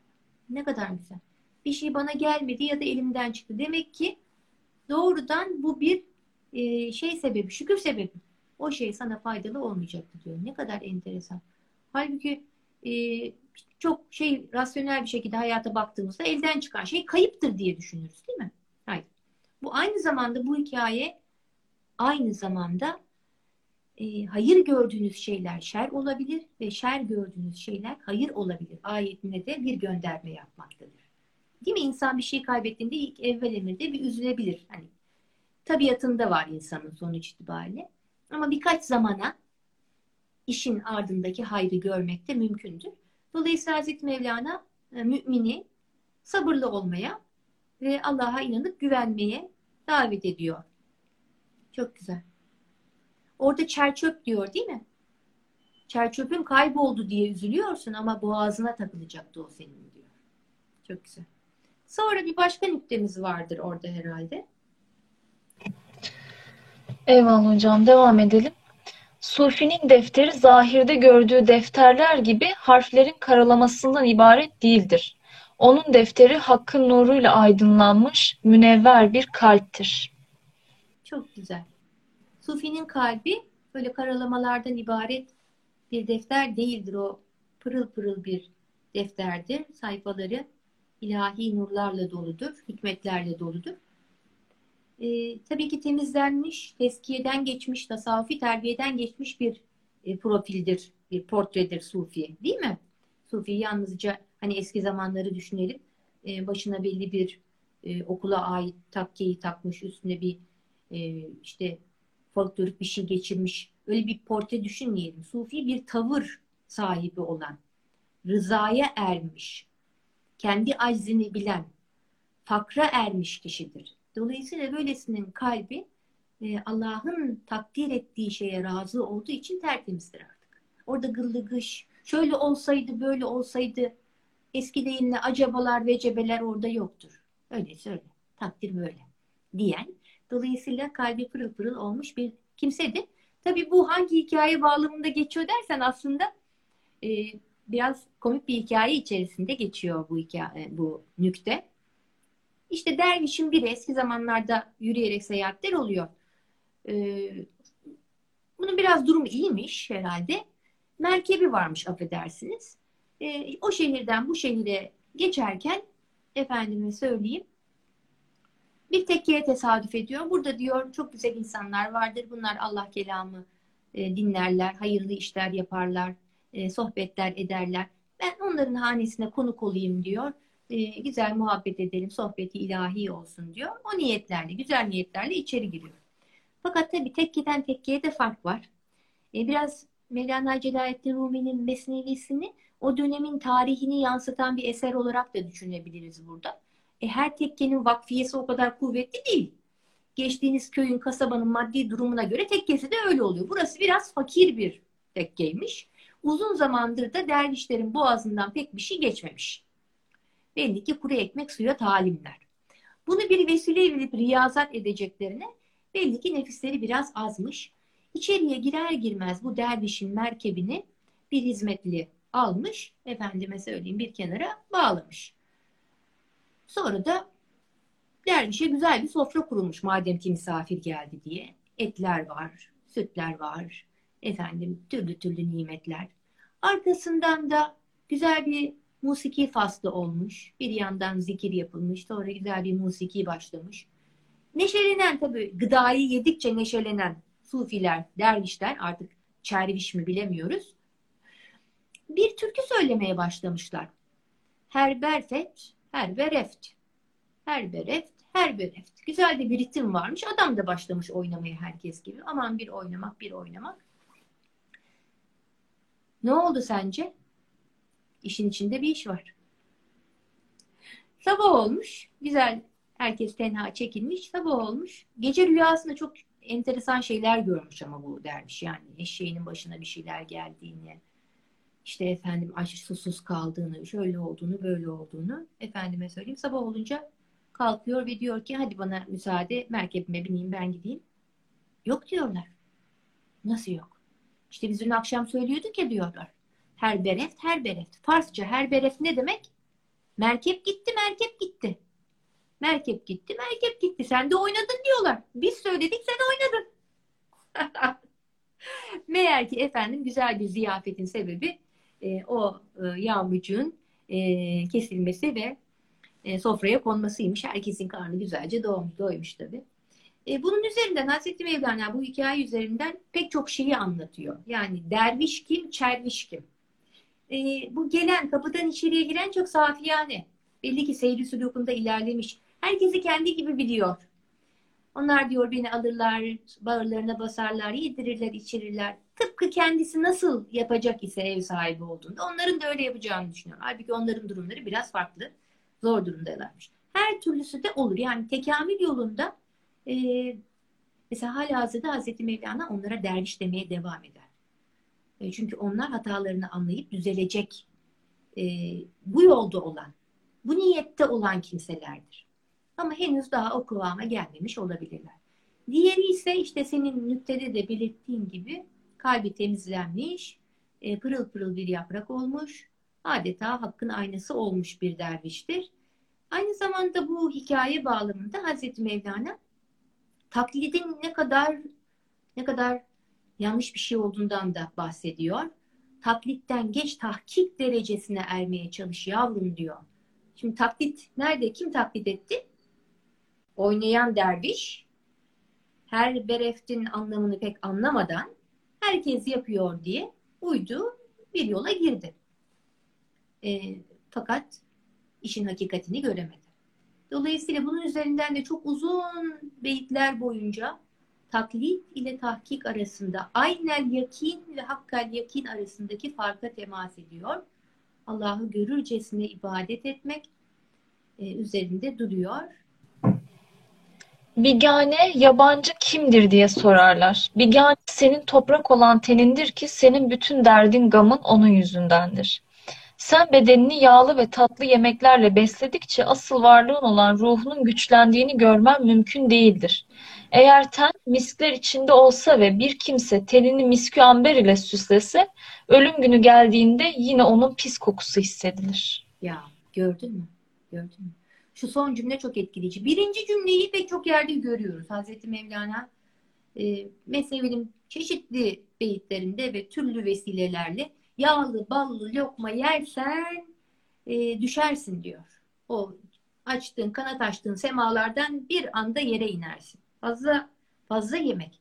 Ne kadar güzel. Bir şey bana gelmedi ya da elimden çıktı. Demek ki doğrudan bu bir e, şey sebebi, şükür sebebi. O şey sana faydalı olmayacaktı diyor. Ne kadar enteresan. Halbuki e, çok şey rasyonel bir şekilde hayata baktığımızda elden çıkan şey kayıptır diye düşünürüz değil mi? Hayır. Bu aynı zamanda bu hikaye aynı zamanda e, hayır gördüğünüz şeyler şer olabilir ve şer gördüğünüz şeyler hayır olabilir. Ayetine de bir gönderme yapmaktadır. Değil mi? İnsan bir şey kaybettiğinde ilk evvel emirde bir üzülebilir. Hani tabiatında var insanın sonuç itibariyle. Ama birkaç zamana işin ardındaki hayrı görmek de mümkündür. Dolayısıyla Hazreti Mevlana e, mümini sabırlı olmaya ve Allah'a inanıp güvenmeye davet ediyor. Çok güzel. Orada çerçöp diyor değil mi? Çerçöpün kayboldu diye üzülüyorsun ama boğazına takılacaktı o senin diyor. Çok güzel. Sonra bir başka nüktemiz vardır orada herhalde. Eyvallah hocam. Devam edelim. Sufinin defteri zahirde gördüğü defterler gibi harflerin karalamasından ibaret değildir. Onun defteri hakkın nuruyla aydınlanmış, münevver bir kalptir. Çok güzel. Sufinin kalbi böyle karalamalardan ibaret bir defter değildir. O pırıl pırıl bir defterdir. Sayfaları ilahi nurlarla doludur, hikmetlerle doludur. E, tabii ki temizlenmiş, teskiyeden geçmiş, tasavvufi terbiyeden geçmiş bir e, profildir, bir portredir Sufi. Değil mi? Sufi yalnızca hani eski zamanları düşünelim. E, başına belli bir e, okula ait takkeyi takmış, üstüne bir e, işte folklorik bir şey geçirmiş. Öyle bir portre düşünmeyelim. Sufi bir tavır sahibi olan, rızaya ermiş, kendi aczini bilen, fakra ermiş kişidir. Dolayısıyla böylesinin kalbi e, Allah'ın takdir ettiği şeye razı olduğu için tertemizdir artık. Orada gıllı gış, şöyle olsaydı böyle olsaydı eski deyimle acabalar ve cebeler orada yoktur. Öyle söyle. Takdir böyle. Diyen. Dolayısıyla kalbi pırıl pırıl olmuş bir kimsedir. Tabii bu hangi hikaye bağlamında geçiyor dersen aslında e, biraz komik bir hikaye içerisinde geçiyor bu hikaye, bu nükte. İşte dervişin biri eski zamanlarda yürüyerek seyahatler oluyor. Ee, bunun biraz durumu iyiymiş herhalde. Merkebi varmış affedersiniz. Ee, o şehirden bu şehire geçerken efendime söyleyeyim bir tekkeye tesadüf ediyor. Burada diyor çok güzel insanlar vardır. Bunlar Allah kelamı e, dinlerler, hayırlı işler yaparlar, e, sohbetler ederler. Ben onların hanesine konuk olayım diyor e, güzel muhabbet edelim, sohbeti ilahi olsun diyor. O niyetlerle, güzel niyetlerle içeri giriyor. Fakat tabii tekkeden tekkeye de fark var. E, biraz Mevlana Celaleddin Rumi'nin Mesnevisini o dönemin tarihini yansıtan bir eser olarak da düşünebiliriz burada. E, her tekkenin vakfiyesi o kadar kuvvetli değil. Geçtiğiniz köyün, kasabanın maddi durumuna göre tekkesi de öyle oluyor. Burası biraz fakir bir tekkeymiş. Uzun zamandır da dervişlerin boğazından pek bir şey geçmemiş. Belli ki kuru ekmek suya talimler. Bunu bir vesile edip riyazat edeceklerine belli ki nefisleri biraz azmış. İçeriye girer girmez bu dervişin merkebini bir hizmetli almış, efendime söyleyeyim bir kenara bağlamış. Sonra da dervişe güzel bir sofra kurulmuş madem ki misafir geldi diye. Etler var, sütler var, efendim türlü türlü nimetler. Arkasından da güzel bir musiki faslı olmuş. Bir yandan zikir yapılmış. Sonra güzel bir musiki başlamış. Neşelenen tabii gıdayı yedikçe neşelenen sufiler, dervişler artık çerviş mi bilemiyoruz. Bir türkü söylemeye başlamışlar. Her berfet, her bereft. Her bereft, her bereft. Güzel de bir ritim varmış. Adam da başlamış oynamaya herkes gibi. Aman bir oynamak, bir oynamak. Ne oldu sence? İşin içinde bir iş var. Sabah olmuş. Güzel. Herkes tenha çekilmiş. Sabah olmuş. Gece rüyasında çok enteresan şeyler görmüş ama bu dermiş. Yani eşeğinin başına bir şeyler geldiğini, işte efendim aç susuz kaldığını, şöyle olduğunu, böyle olduğunu efendime söyleyeyim. Sabah olunca kalkıyor ve diyor ki hadi bana müsaade merkebime bineyim ben gideyim. Yok diyorlar. Nasıl yok? İşte biz dün akşam söylüyorduk ya diyorlar. Her bereft, her bereft. Farsça her bereft ne demek? Merkep gitti, merkep gitti. Merkep gitti, merkep gitti. Sen de oynadın diyorlar. Biz söyledik, sen oynadın. Meğer ki efendim güzel bir ziyafetin sebebi e, o e, yavrucuğun e, kesilmesi ve e, sofraya konmasıymış. Herkesin karnı güzelce doğmuş, doymuş tabii. E, bunun üzerinden Hazreti Mevlana bu hikaye üzerinden pek çok şeyi anlatıyor. Yani derviş kim, çerviş kim? E, bu gelen, kapıdan içeriye giren çok safiyane. Belli ki seyri sülukunda ilerlemiş. Herkesi kendi gibi biliyor. Onlar diyor beni alırlar, bağırlarına basarlar, yedirirler, içirirler. Tıpkı kendisi nasıl yapacak ise ev sahibi olduğunda onların da öyle yapacağını düşünüyor. Halbuki onların durumları biraz farklı. Zor durumdalarmış. Her türlüsü de olur. Yani tekamül yolunda e, mesela hala hazırda Hazreti Mevlana onlara derviş demeye devam eder. E, çünkü onlar hatalarını anlayıp düzelecek e, bu yolda olan, bu niyette olan kimselerdir. Ama henüz daha o kıvama gelmemiş olabilirler. Diğeri ise işte senin nüktede de belirttiğin gibi kalbi temizlenmiş, e, pırıl pırıl bir yaprak olmuş, adeta hakkın aynası olmuş bir derviştir. Aynı zamanda bu hikaye bağlamında Hazreti Mevlana taklidin ne kadar ne kadar yanlış bir şey olduğundan da bahsediyor. Taklitten geç tahkik derecesine ermeye çalış yavrum diyor. Şimdi taklit nerede? Kim taklit etti? Oynayan derviş her bereftin anlamını pek anlamadan herkes yapıyor diye uydu bir yola girdi. E, fakat işin hakikatini göremedi. Dolayısıyla bunun üzerinden de çok uzun beyitler boyunca taklit ile tahkik arasında aynel yakin ve hakkal yakin arasındaki farka temas ediyor. Allah'ı görürcesine ibadet etmek e, üzerinde duruyor. Bigane, yabancı kimdir diye sorarlar. Bigane senin toprak olan tenindir ki senin bütün derdin gamın onun yüzündendir. Sen bedenini yağlı ve tatlı yemeklerle besledikçe asıl varlığın olan ruhunun güçlendiğini görmen mümkün değildir. Eğer ten miskler içinde olsa ve bir kimse tenini miskü amber ile süslese, ölüm günü geldiğinde yine onun pis kokusu hissedilir. Ya gördün mü? Gördün mü? Şu son cümle çok etkileyici. Birinci cümleyi pek çok yerde görüyoruz. Hazreti Mevlana e, Mesnevi'nin çeşitli beyitlerinde ve türlü vesilelerle yağlı ballı lokma yersen e, düşersin diyor. O açtığın, kanat açtığın semalardan bir anda yere inersin. Fazla fazla yemek.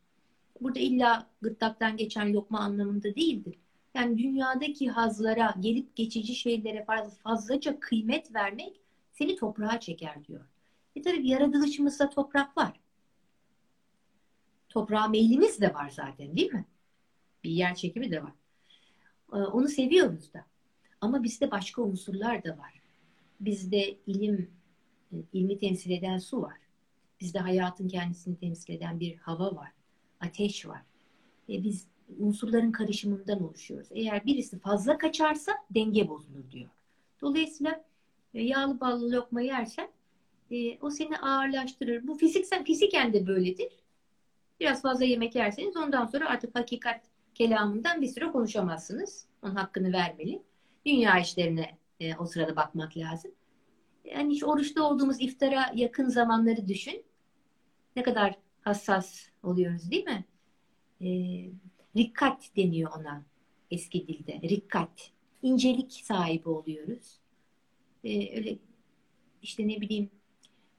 Burada illa gırtlaktan geçen lokma anlamında değildir. Yani dünyadaki hazlara, gelip geçici şeylere fazlaca kıymet vermek seni toprağa çeker diyor. E tabii yaratılışımızda toprak var. Toprağa meylimiz de var zaten değil mi? Bir yer çekimi de var. Ee, onu seviyoruz da. Ama bizde başka unsurlar da var. Bizde ilim, e, ilmi temsil eden su var. Bizde hayatın kendisini temsil eden bir hava var. Ateş var. E biz unsurların karışımından oluşuyoruz. Eğer birisi fazla kaçarsa denge bozulur diyor. Dolayısıyla yağlı ballı lokma yersen e, o seni ağırlaştırır. Bu fiziksel, fiziken de böyledir. Biraz fazla yemek yerseniz ondan sonra artık hakikat kelamından bir süre konuşamazsınız. Onun hakkını vermeli. Dünya işlerine e, o sırada bakmak lazım. Yani hiç oruçta olduğumuz iftara yakın zamanları düşün. Ne kadar hassas oluyoruz değil mi? E, rikkat deniyor ona eski dilde. Rikkat. İncelik sahibi oluyoruz e, öyle işte ne bileyim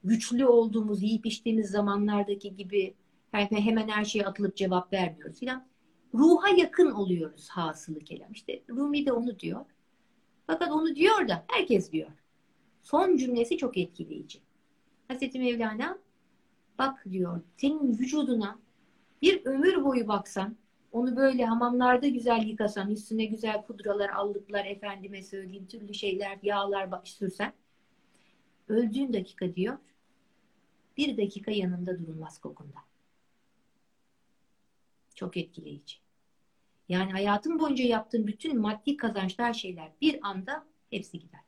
güçlü olduğumuz, yiyip içtiğimiz zamanlardaki gibi hemen her şeye atılıp cevap vermiyoruz filan. Ruha yakın oluyoruz hasılı kelam. İşte Rumi de onu diyor. Fakat onu diyor da herkes diyor. Son cümlesi çok etkileyici. Hazreti Mevlana bak diyor senin vücuduna bir ömür boyu baksan onu böyle hamamlarda güzel yıkasan, üstüne güzel pudralar, allıklar, efendime söyleyeyim türlü şeyler, yağlar sürsen. Öldüğün dakika diyor, bir dakika yanında durulmaz kokunda. Çok etkileyici. Yani hayatın boyunca yaptığın bütün maddi kazançlar şeyler bir anda hepsi gider.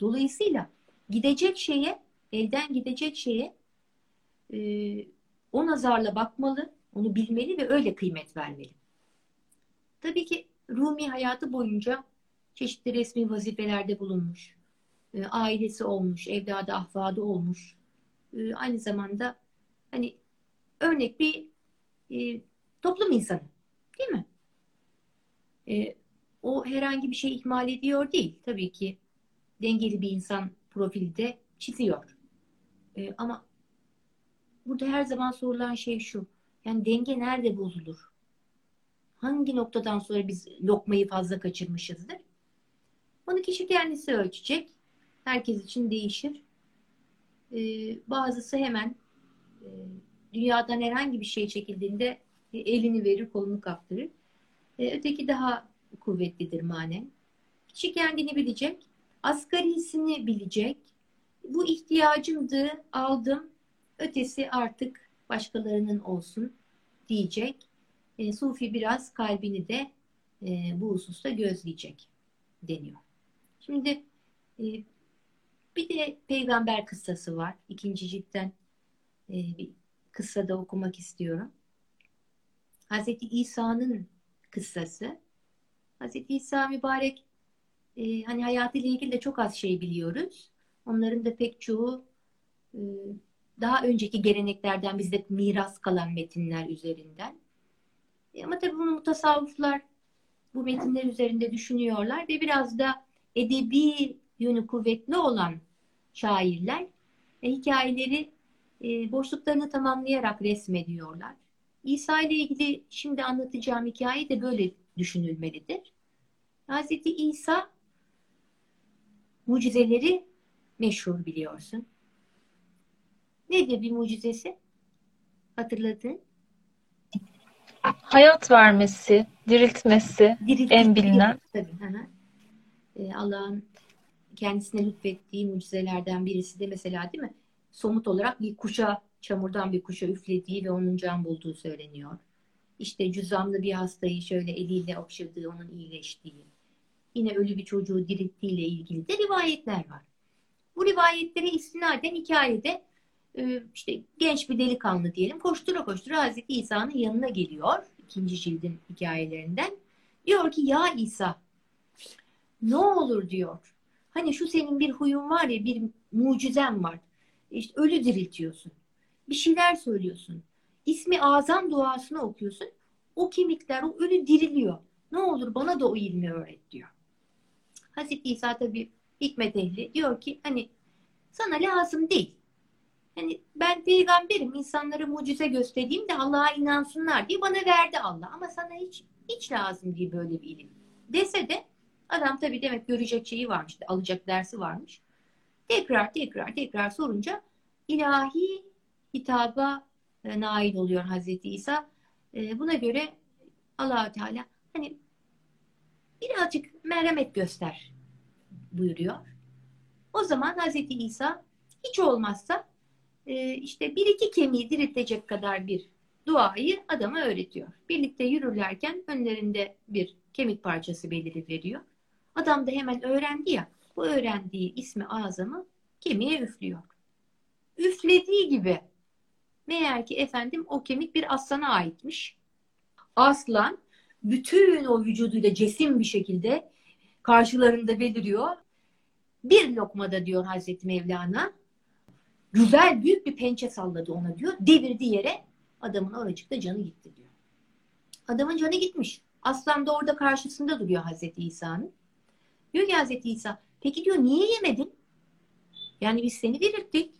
Dolayısıyla gidecek şeye, elden gidecek şeye e, o nazarla bakmalı, onu bilmeli ve öyle kıymet vermeli. Tabii ki Rumi hayatı boyunca çeşitli resmi vazifelerde bulunmuş. E, ailesi olmuş, evladı ahvadı olmuş. E, aynı zamanda hani örnek bir e, toplum insanı. Değil mi? E, o herhangi bir şey ihmal ediyor değil. Tabii ki dengeli bir insan profilde çiziyor. E, ama burada her zaman sorulan şey şu. Yani denge nerede bozulur? Hangi noktadan sonra biz lokmayı fazla kaçırmışızdır? Onu kişi kendisi ölçecek. Herkes için değişir. Ee, bazısı hemen e, dünyadan herhangi bir şey çekildiğinde elini verir, kolunu kaptırır. Ee, öteki daha kuvvetlidir manen. Kişi kendini bilecek. Asgarisini bilecek. Bu ihtiyacımdı, aldım. Ötesi artık başkalarının olsun diyecek. E, Sufi biraz kalbini de e, bu hususta gözleyecek deniyor. Şimdi e, bir de peygamber kıssası var. İkinci ciltten e, bir kıssada okumak istiyorum. Hazreti İsa'nın kıssası. Hazreti İsa mübarek e, hani hayatıyla ilgili de çok az şey biliyoruz. Onların da pek çoğu e, daha önceki geleneklerden bizde miras kalan metinler üzerinden. E, ama tabii bunu mutasavvıflar bu metinler üzerinde düşünüyorlar ve biraz da edebi yönü kuvvetli olan şairler e, hikayeleri e, boşluklarını tamamlayarak resmediyorlar. İsa ile ilgili şimdi anlatacağım hikaye de böyle düşünülmelidir. Hazreti İsa mucizeleri meşhur biliyorsun. Nedir bir mucizesi? Hatırladın? Hayat vermesi, diriltmesi Diriltmesi en bilinen. Tabii. Ee, Allah'ın kendisine lütfettiği mucizelerden birisi de mesela değil mi? Somut olarak bir kuşa, çamurdan bir kuşa üflediği ve onun can bulduğu söyleniyor. İşte cüzamlı bir hastayı şöyle eliyle okşadığı, onun iyileştiği. Yine ölü bir çocuğu dirilttiğiyle ilgili de rivayetler var. Bu rivayetlere istinaden hikayede işte genç bir delikanlı diyelim koştura koştura Hazreti İsa'nın yanına geliyor. ikinci cildin hikayelerinden. Diyor ki ya İsa ne olur diyor. Hani şu senin bir huyun var ya bir mucizen var. İşte ölü diriltiyorsun. Bir şeyler söylüyorsun. İsmi azam duasını okuyorsun. O kemikler, o ölü diriliyor. Ne olur bana da o ilmi öğret diyor. Hazreti İsa tabi hikmet ehli diyor ki hani sana lazım değil. Hani ben peygamberim insanlara mucize göstereyim de Allah'a inansınlar diye bana verdi Allah. Ama sana hiç hiç lazım değil böyle bir ilim. Dese de adam tabii demek görecek şeyi varmış, alacak dersi varmış. Tekrar tekrar tekrar sorunca ilahi hitaba e, nail oluyor Hazreti İsa. E, buna göre allah Teala hani birazcık merhamet göster buyuruyor. O zaman Hazreti İsa hiç olmazsa e, işte bir iki kemiği diriltecek kadar bir duayı adama öğretiyor. Birlikte yürürlerken önlerinde bir kemik parçası beliri veriyor. Adam da hemen öğrendi ya. Bu öğrendiği ismi azamı kemiğe üflüyor. Üflediği gibi meğer ki efendim o kemik bir aslana aitmiş. Aslan bütün o vücuduyla cesim bir şekilde karşılarında beliriyor. Bir lokmada diyor Hazreti Mevlana güzel büyük bir pençe salladı ona diyor. Devirdi yere adamın oracıkta canı gitti diyor. Adamın canı gitmiş. Aslan da orada karşısında duruyor Hazreti İsa'nın. Diyor ki Hazreti İsa peki diyor niye yemedin? Yani biz seni dirilttik.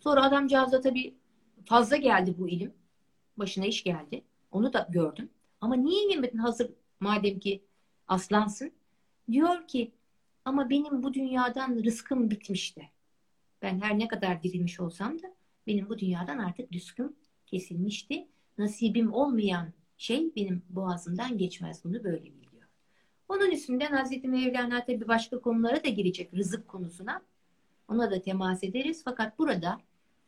Sonra adamcağız da tabii fazla geldi bu ilim. Başına iş geldi. Onu da gördüm. Ama niye yemedin hazır madem ki aslansın? Diyor ki ama benim bu dünyadan rızkım bitmişti. Ben her ne kadar dirilmiş olsam da benim bu dünyadan artık rızkım kesilmişti. Nasibim olmayan şey benim boğazımdan geçmez. Bunu böyle biliyor. Onun üstünden Hazreti Mevlana tabi başka konulara da girecek rızık konusuna. Ona da temas ederiz. Fakat burada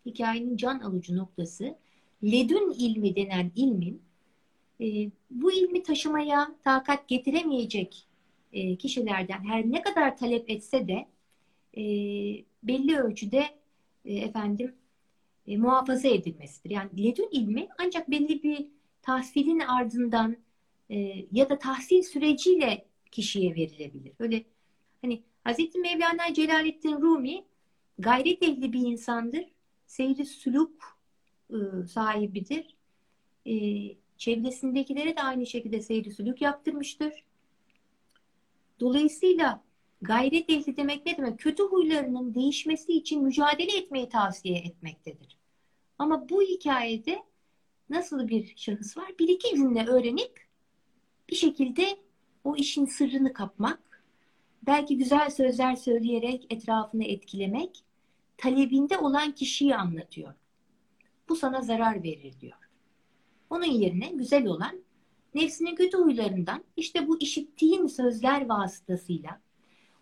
hikayenin can alıcı noktası ledün ilmi denen ilmin E, bu ilmi taşımaya takat getiremeyecek e, kişilerden her ne kadar talep etse de e, belli ölçüde e, efendim e, muhafaza edilmesidir. Yani ledün ilmi ancak belli bir tahsilin ardından e, ya da tahsil süreciyle kişiye verilebilir. Öyle hani Hazreti Mevlana Celaleddin Rumi gayret ehli bir insandır. Seyri suluk e, sahibidir. E, çevresindekilere de aynı şekilde seyri suluk yaptırmıştır. Dolayısıyla gayret ehli demek ne demek? Kötü huylarının değişmesi için mücadele etmeyi tavsiye etmektedir. Ama bu hikayede nasıl bir şahıs var? Bir iki cümle öğrenip bir şekilde o işin sırrını kapmak, belki güzel sözler söyleyerek etrafını etkilemek, talebinde olan kişiyi anlatıyor. Bu sana zarar verir diyor. Onun yerine güzel olan nefsinin kötü huylarından işte bu işittiğin sözler vasıtasıyla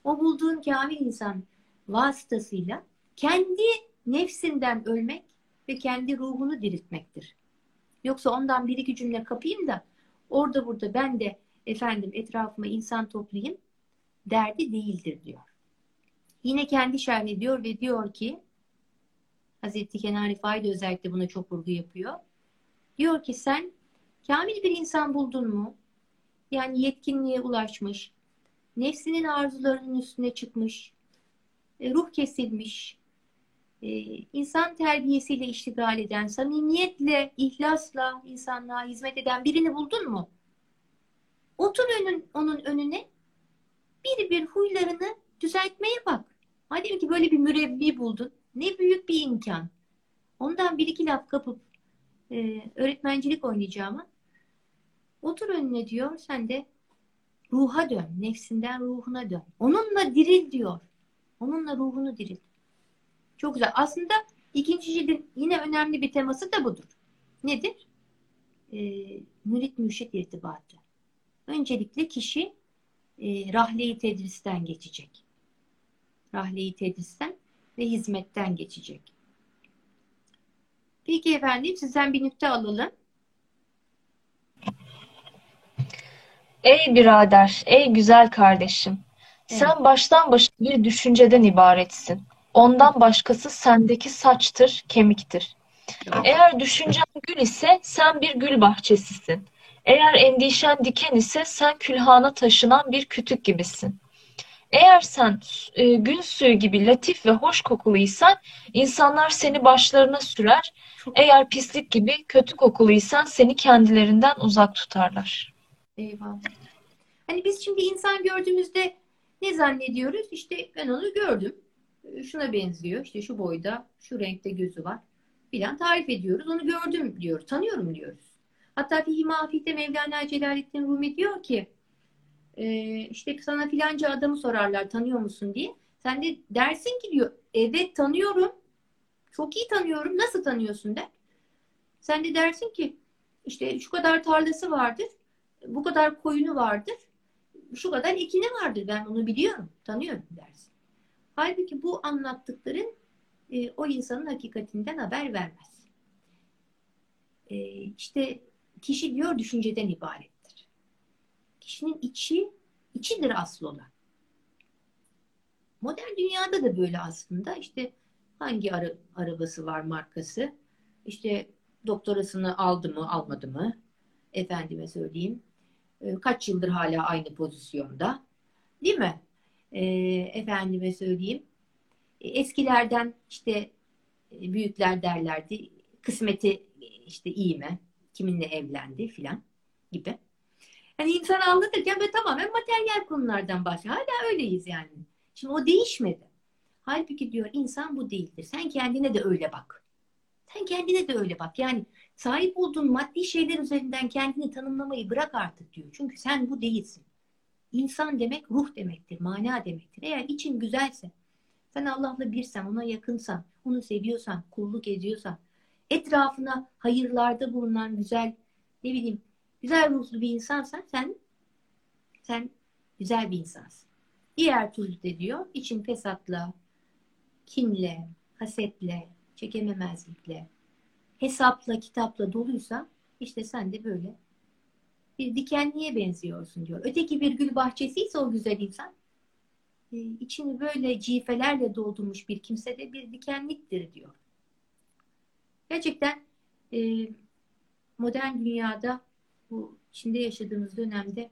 o bulduğun kamil insan vasıtasıyla kendi nefsinden ölmek ve kendi ruhunu diriltmektir. Yoksa ondan bir iki cümle kapayım da orada burada ben de efendim etrafıma insan toplayayım derdi değildir diyor. Yine kendi şerh ediyor ve diyor ki Hazreti Kenan Rifai de özellikle buna çok vurgu yapıyor. Diyor ki sen kamil bir insan buldun mu? Yani yetkinliğe ulaşmış, nefsinin arzularının üstüne çıkmış, e, ruh kesilmiş, e, insan terbiyesiyle iştigal eden, samimiyetle, ihlasla insanlığa hizmet eden birini buldun mu? Otur önün, onun önüne bir bir huylarını düzeltmeye bak. Madem ki böyle bir mürebbi buldun, ne büyük bir imkan. Ondan bir iki laf kapıp e, öğretmencilik oynayacağıma otur önüne diyor, sen de ruha dön, nefsinden ruhuna dön. Onunla diril diyor. Onunla ruhunu diril. Çok güzel. Aslında ikinci cildin yine önemli bir teması da budur. Nedir? Ee, mürit mürşit irtibatı. Öncelikle kişi e, rahle-i tedristen geçecek. Rahle-i tedristen ve hizmetten geçecek. Peki efendim sizden bir nükte alalım. Ey birader, ey güzel kardeşim. Sen evet. baştan başa bir düşünceden ibaretsin. Ondan başkası sendeki saçtır, kemiktir. Eğer düşüncen gül ise sen bir gül bahçesisin. Eğer endişen diken ise sen külhana taşınan bir kütük gibisin. Eğer sen e, gün suyu gibi latif ve hoş kokuluysan insanlar seni başlarına sürer. Eğer pislik gibi kötü kokuluysan seni kendilerinden uzak tutarlar. Eyvallah. Hani biz şimdi insan gördüğümüzde ne zannediyoruz? İşte ben onu gördüm. Şuna benziyor. İşte şu boyda, şu renkte gözü var. Bilen tarif ediyoruz. Onu gördüm diyor. Tanıyorum diyoruz. Hatta Fihi Mafih'te Mevlana Celaleddin Rumi diyor ki e, işte sana filanca adamı sorarlar tanıyor musun diye. Sen de dersin ki diyor evet tanıyorum. Çok iyi tanıyorum. Nasıl tanıyorsun der. Sen de dersin ki işte şu kadar tarlası vardır. Bu kadar koyunu vardır. Şu kadar ekini vardır. Ben onu biliyorum. Tanıyorum dersin. Halbuki bu anlattıkların e, o insanın hakikatinden haber vermez. E, işte kişi diyor düşünceden ibarettir. Kişinin içi, içidir asıl olan. Modern dünyada da böyle aslında. İşte hangi ara, arabası var markası, işte doktorasını aldı mı almadı mı, efendime söyleyeyim, e, kaç yıldır hala aynı pozisyonda, değil mi? E, efendime söyleyeyim, e, eskilerden işte e, büyükler derlerdi, kısmeti işte iyi mi, kiminle evlendi filan gibi. Yani insan anlatırken ve tamamen materyal konulardan bahsediyor. Hala öyleyiz yani. Şimdi o değişmedi. Halbuki diyor insan bu değildir. Sen kendine de öyle bak. Sen kendine de öyle bak. Yani sahip olduğun maddi şeyler üzerinden kendini tanımlamayı bırak artık diyor. Çünkü sen bu değilsin. İnsan demek ruh demektir, mana demektir. Eğer için güzelse, sen Allah'la birsen, ona yakınsan, onu seviyorsan, kulluk ediyorsan, etrafına hayırlarda bulunan güzel ne bileyim güzel ruhlu bir insansan sen sen güzel bir insansın. Diğer türlü de diyor için fesatla, kinle, hasetle, çekememezlikle, hesapla, kitapla doluysa işte sen de böyle bir dikenliğe benziyorsun diyor. Öteki bir gül bahçesi ise o güzel insan e, içini böyle cifelerle doldurmuş bir kimse de bir dikenliktir diyor. Gerçekten e, modern dünyada bu içinde yaşadığımız dönemde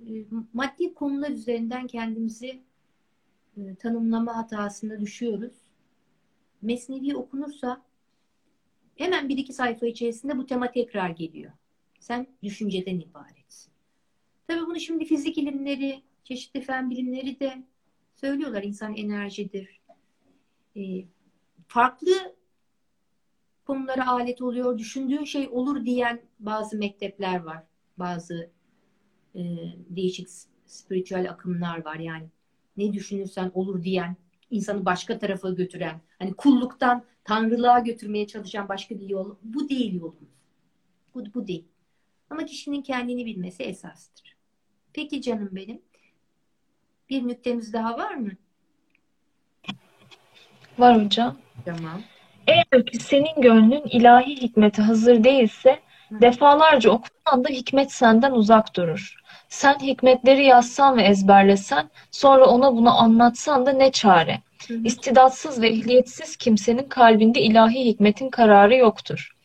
e, maddi konular üzerinden kendimizi tanımlama hatasına düşüyoruz. Mesnevi okunursa hemen bir iki sayfa içerisinde bu tema tekrar geliyor. Sen düşünceden ibaretsin. Tabii bunu şimdi fizik ilimleri, çeşitli fen bilimleri de söylüyorlar. İnsan enerjidir. E, farklı konulara alet oluyor. Düşündüğün şey olur diyen bazı mektepler var. Bazı e, değişik spiritüel akımlar var. Yani ne düşünürsen olur diyen, insanı başka tarafa götüren, hani kulluktan tanrılığa götürmeye çalışan başka bir yol. Bu değil yolumuz. Bu, bu değil. Ama kişinin kendini bilmesi esastır. Peki canım benim. Bir nüktemiz daha var mı? Var hocam. Tamam. Eğer ki senin gönlün ilahi hikmete hazır değilse defalarca okusan da hikmet senden uzak durur. Sen hikmetleri yazsan ve ezberlesen sonra ona bunu anlatsan da ne çare. İstidatsız ve ehliyetsiz kimsenin kalbinde ilahi hikmetin kararı yoktur.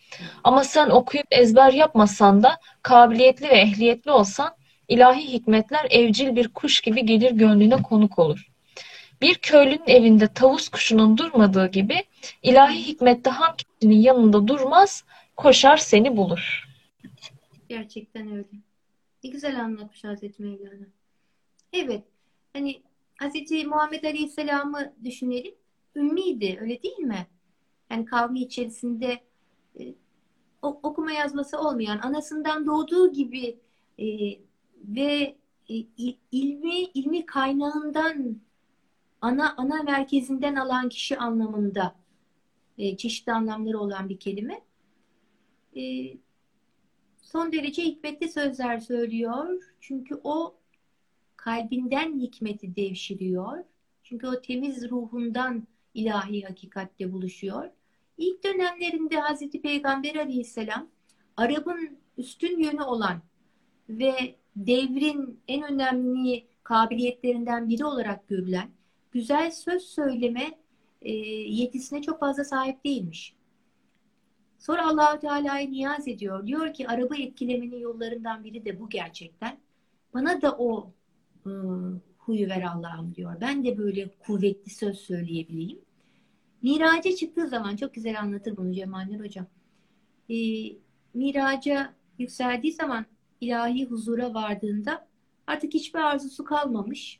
Ama sen okuyup ezber yapmasan da kabiliyetli ve ehliyetli olsan ilahi hikmetler evcil bir kuş gibi gelir gönlüne konuk olur. Bir köylünün evinde tavus kuşunun durmadığı gibi ilahi hikmette ham kişinin yanında durmaz, koşar seni bulur. Gerçekten öyle. Ne güzel anlatmış Hazreti Mevlana. Evet. Hani Hazreti Muhammed Aleyhisselam'ı düşünelim. Ümmiydi öyle değil mi? Yani kavmi içerisinde e, okuma yazması olmayan, anasından doğduğu gibi e, ve e, ilmi ilmi kaynağından ana ana merkezinden alan kişi anlamında e, çeşitli anlamları olan bir kelime. E, son derece hikmetli sözler söylüyor. Çünkü o kalbinden hikmeti devşiriyor. Çünkü o temiz ruhundan ilahi hakikatle buluşuyor. İlk dönemlerinde Hazreti Peygamber Aleyhisselam Arap'ın üstün yönü olan ve devrin en önemli kabiliyetlerinden biri olarak görülen güzel söz söyleme e, yetisine çok fazla sahip değilmiş. Sonra allah Teala'ya niyaz ediyor. Diyor ki araba etkilemenin yollarından biri de bu gerçekten. Bana da o e, huyu ver Allah'ım diyor. Ben de böyle kuvvetli söz söyleyebileyim. Miraca çıktığı zaman çok güzel anlatır bunu Cemaller Hocam. E, miraca yükseldiği zaman ilahi huzura vardığında artık hiçbir arzusu kalmamış.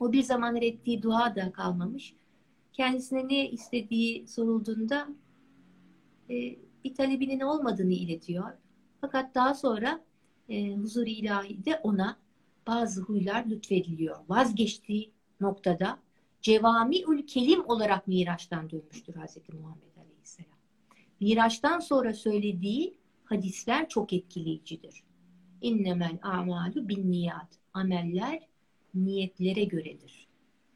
O bir zamanlar ettiği dua da kalmamış. Kendisine ne istediği sorulduğunda e, bir talebinin olmadığını iletiyor. Fakat daha sonra e, huzur ilahi de ona bazı huylar lütfediliyor. Vazgeçtiği noktada cevamiül kelim olarak Miraç'tan dönmüştür Hz. Muhammed Aleyhisselam. Miraç'tan sonra söylediği hadisler çok etkileyicidir. İnnemel amalu bin niyat. Ameller niyetlere göredir.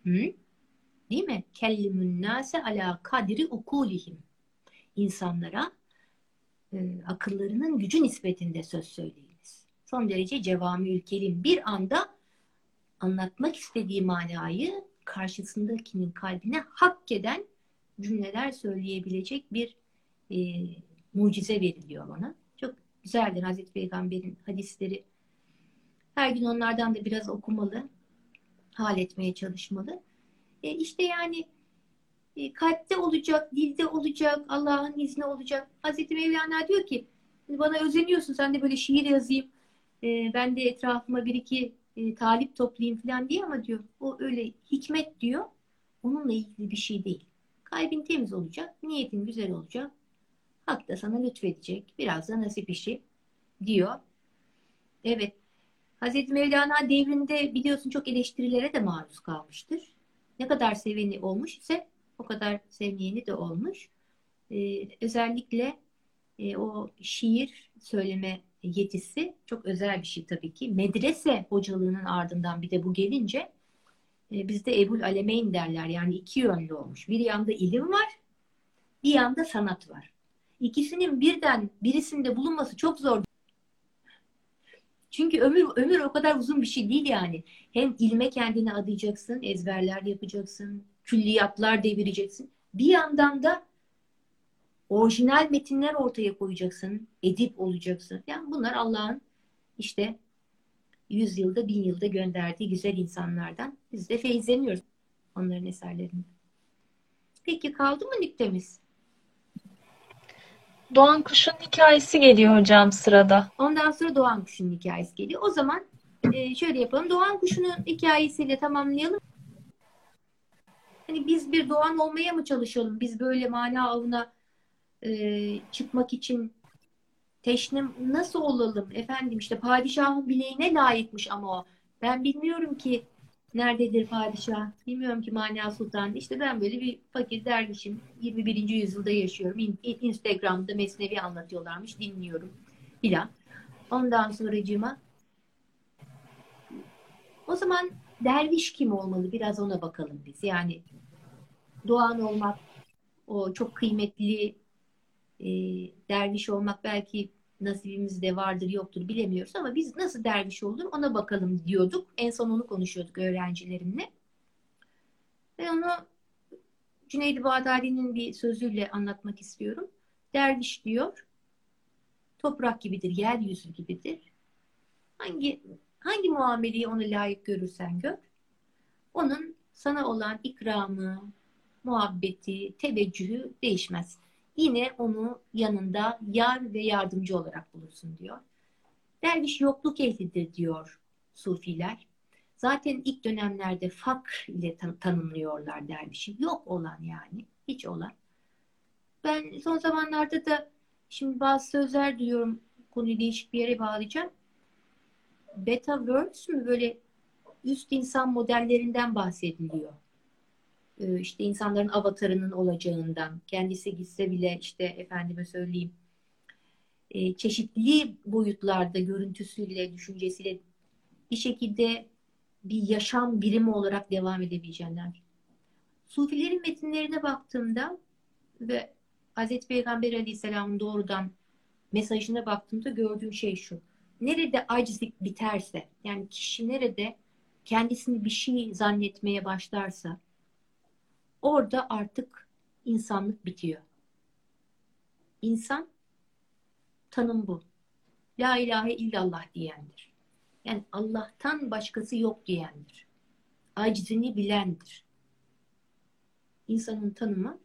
Hı? Değil mi? Kellimün nase ala kadri ukulihim. İnsanlara e, akıllarının gücü nispetinde söz söyleyiniz. Son derece cevami kelim bir anda anlatmak istediği manayı karşısındakinin kalbine hak eden cümleler söyleyebilecek bir e, mucize veriliyor bana. Çok güzeldir Hazreti Peygamber'in hadisleri. Her gün onlardan da biraz okumalı hal etmeye çalışmalı. E işte yani kalpte olacak, dilde olacak, Allah'ın izni olacak. Hazreti Mevlana diyor ki bana özeniyorsun sen de böyle şiir yazayım. E, ben de etrafıma bir iki e, talip toplayayım falan diye ama diyor o öyle hikmet diyor. Onunla ilgili bir şey değil. Kalbin temiz olacak, niyetin güzel olacak. Hak da sana lütfedecek. Biraz da nasip işi diyor. Evet. Hazreti Mevlana devrinde biliyorsun çok eleştirilere de maruz kalmıştır. Ne kadar seveni olmuş ise o kadar sevmeyeni de olmuş. Ee, özellikle e, o şiir söyleme yetisi çok özel bir şey tabii ki. Medrese hocalığının ardından bir de bu gelince e, bizde Ebul Alemeyn derler. Yani iki yönlü olmuş. Bir yanda ilim var, bir yanda sanat var. İkisinin birden birisinde bulunması çok zor Çünkü ömür ömür o kadar uzun bir şey değil yani. Hem ilme kendini adayacaksın, ezberler yapacaksın, külliyatlar devireceksin. Bir yandan da orijinal metinler ortaya koyacaksın, edip olacaksın. Yani bunlar Allah'ın işte yüz yılda, bin yılda gönderdiği güzel insanlardan. Biz de feyizleniyoruz onların eserlerini. Peki kaldı mı nüktemiz? Doğan Kuş'un hikayesi geliyor hocam sırada. Ondan sonra Doğan Kuş'un hikayesi geliyor. O zaman e, şöyle yapalım. Doğan Kuş'un hikayesiyle tamamlayalım. Hani biz bir doğan olmaya mı çalışalım? Biz böyle mana avına e, çıkmak için teşne nasıl olalım? Efendim işte padişahın bileğine layıkmış ama o. Ben bilmiyorum ki nerededir padişah? Bilmiyorum ki Mania Sultan. İşte ben böyle bir fakir dervişim. 21. yüzyılda yaşıyorum. Instagram'da Mesnevi anlatıyorlarmış. Dinliyorum filan. Ondan sonracığıma o zaman derviş kim olmalı? Biraz ona bakalım biz. Yani doğan olmak, o çok kıymetli e, derviş olmak belki nasibimizde vardır yoktur bilemiyoruz ama biz nasıl derviş olur ona bakalım diyorduk. En son onu konuşuyorduk öğrencilerimle. Ve onu Cüneydi Bağdadi'nin bir sözüyle anlatmak istiyorum. Derviş diyor, toprak gibidir, yeryüzü gibidir. Hangi hangi muameleyi ona layık görürsen gör, onun sana olan ikramı, muhabbeti, teveccühü değişmez yine onu yanında yar ve yardımcı olarak bulursun diyor. Derviş yokluk ehlidir diyor sufiler. Zaten ilk dönemlerde fakr ile tan- tanımlıyorlar dervişi. Yok olan yani. Hiç olan. Ben son zamanlarda da şimdi bazı sözler duyuyorum. Konuyu değişik bir yere bağlayacağım. Beta words mü böyle üst insan modellerinden bahsediliyor. E, işte insanların avatarının olacağından, kendisi gitse bile işte efendime söyleyeyim e, çeşitli boyutlarda görüntüsüyle, düşüncesiyle bir şekilde bir yaşam birimi olarak devam edebileceğinden. Sufilerin metinlerine baktığımda ve Hazreti Peygamber Aleyhisselam'ın doğrudan mesajına baktığımda gördüğüm şey şu. Nerede acizlik biterse, yani kişi nerede kendisini bir şey zannetmeye başlarsa, orada artık insanlık bitiyor. İnsan tanım bu. La ilahe illallah diyendir. Yani Allah'tan başkası yok diyendir. Acizini bilendir. İnsanın tanımı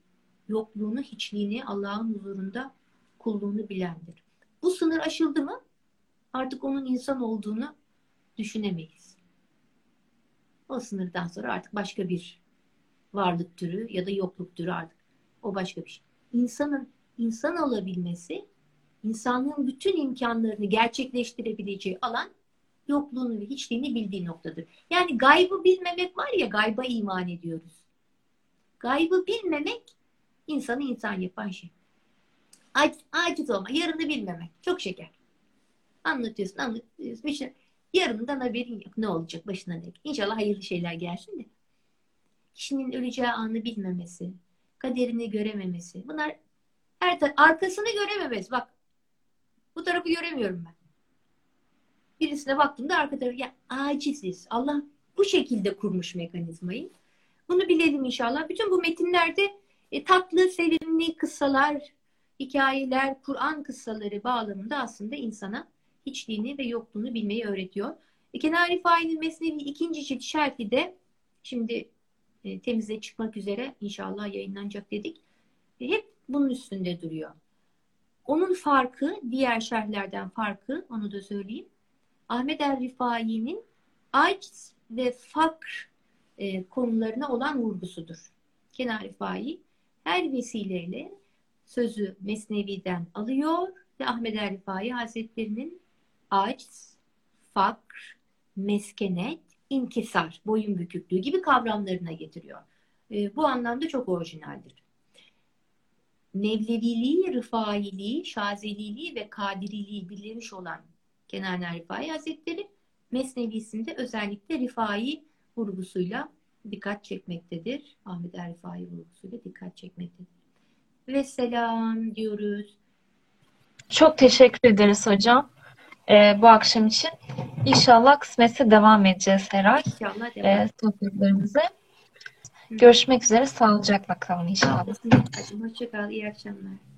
yokluğunu, hiçliğini, Allah'ın huzurunda kulluğunu bilendir. Bu sınır aşıldı mı artık onun insan olduğunu düşünemeyiz. O sınırdan sonra artık başka bir varlık türü ya da yokluk türü artık. O başka bir şey. İnsanın insan olabilmesi, insanlığın bütün imkanlarını gerçekleştirebileceği alan yokluğunu ve hiçliğini bildiği noktadır. Yani gaybı bilmemek var ya gayba iman ediyoruz. Gaybı bilmemek insanı insan yapan şey. Aciz, aciz olma, yarını bilmemek. Çok şeker. Anlatıyorsun, anlatıyorsun. İşte yarından haberin yok. Ne olacak başına ne? İnşallah hayırlı şeyler gelsin de kişinin öleceği anı bilmemesi, kaderini görememesi. Bunlar her arkasını görememesi. Bak bu tarafı göremiyorum ben. Birisine baktığımda arka tarafı ya aciziz. Allah bu şekilde kurmuş mekanizmayı. Bunu bilelim inşallah. Bütün bu metinlerde e, tatlı, sevimli kıssalar, hikayeler, Kur'an kıssaları bağlamında aslında insana hiçliğini ve yokluğunu bilmeyi öğretiyor. E, Kenari Fail'in Mesnevi ikinci cilt şerhi de şimdi e, temize çıkmak üzere inşallah yayınlanacak dedik. E, hep bunun üstünde duruyor. Onun farkı, diğer şerhlerden farkı, onu da söyleyeyim. Ahmet Er Rifai'nin aciz ve fakr e, konularına olan vurgusudur. Kenar Rifai her vesileyle sözü Mesnevi'den alıyor ve Ahmet Er Rifai Hazretleri'nin aciz, fakr, meskenet inkisar, boyun büküklüğü gibi kavramlarına getiriyor. E, bu anlamda çok orijinaldir. Mevleviliği, Rıfailiği, Şazeliliği ve Kadiriliği birlemiş olan Kenan Rifai Hazretleri Mesnevisinde özellikle Rifai vurgusuyla dikkat çekmektedir. Ahmet er vurgusuyla dikkat çekmektedir. Ve selam diyoruz. Çok teşekkür ederiz hocam e, bu akşam için. İnşallah kısmetse devam edeceğiz her ay. İnşallah devam. E, sohbetlerimize. Görüşmek üzere. Sağlıcakla kalın inşallah. Hoşçakal. İyi akşamlar.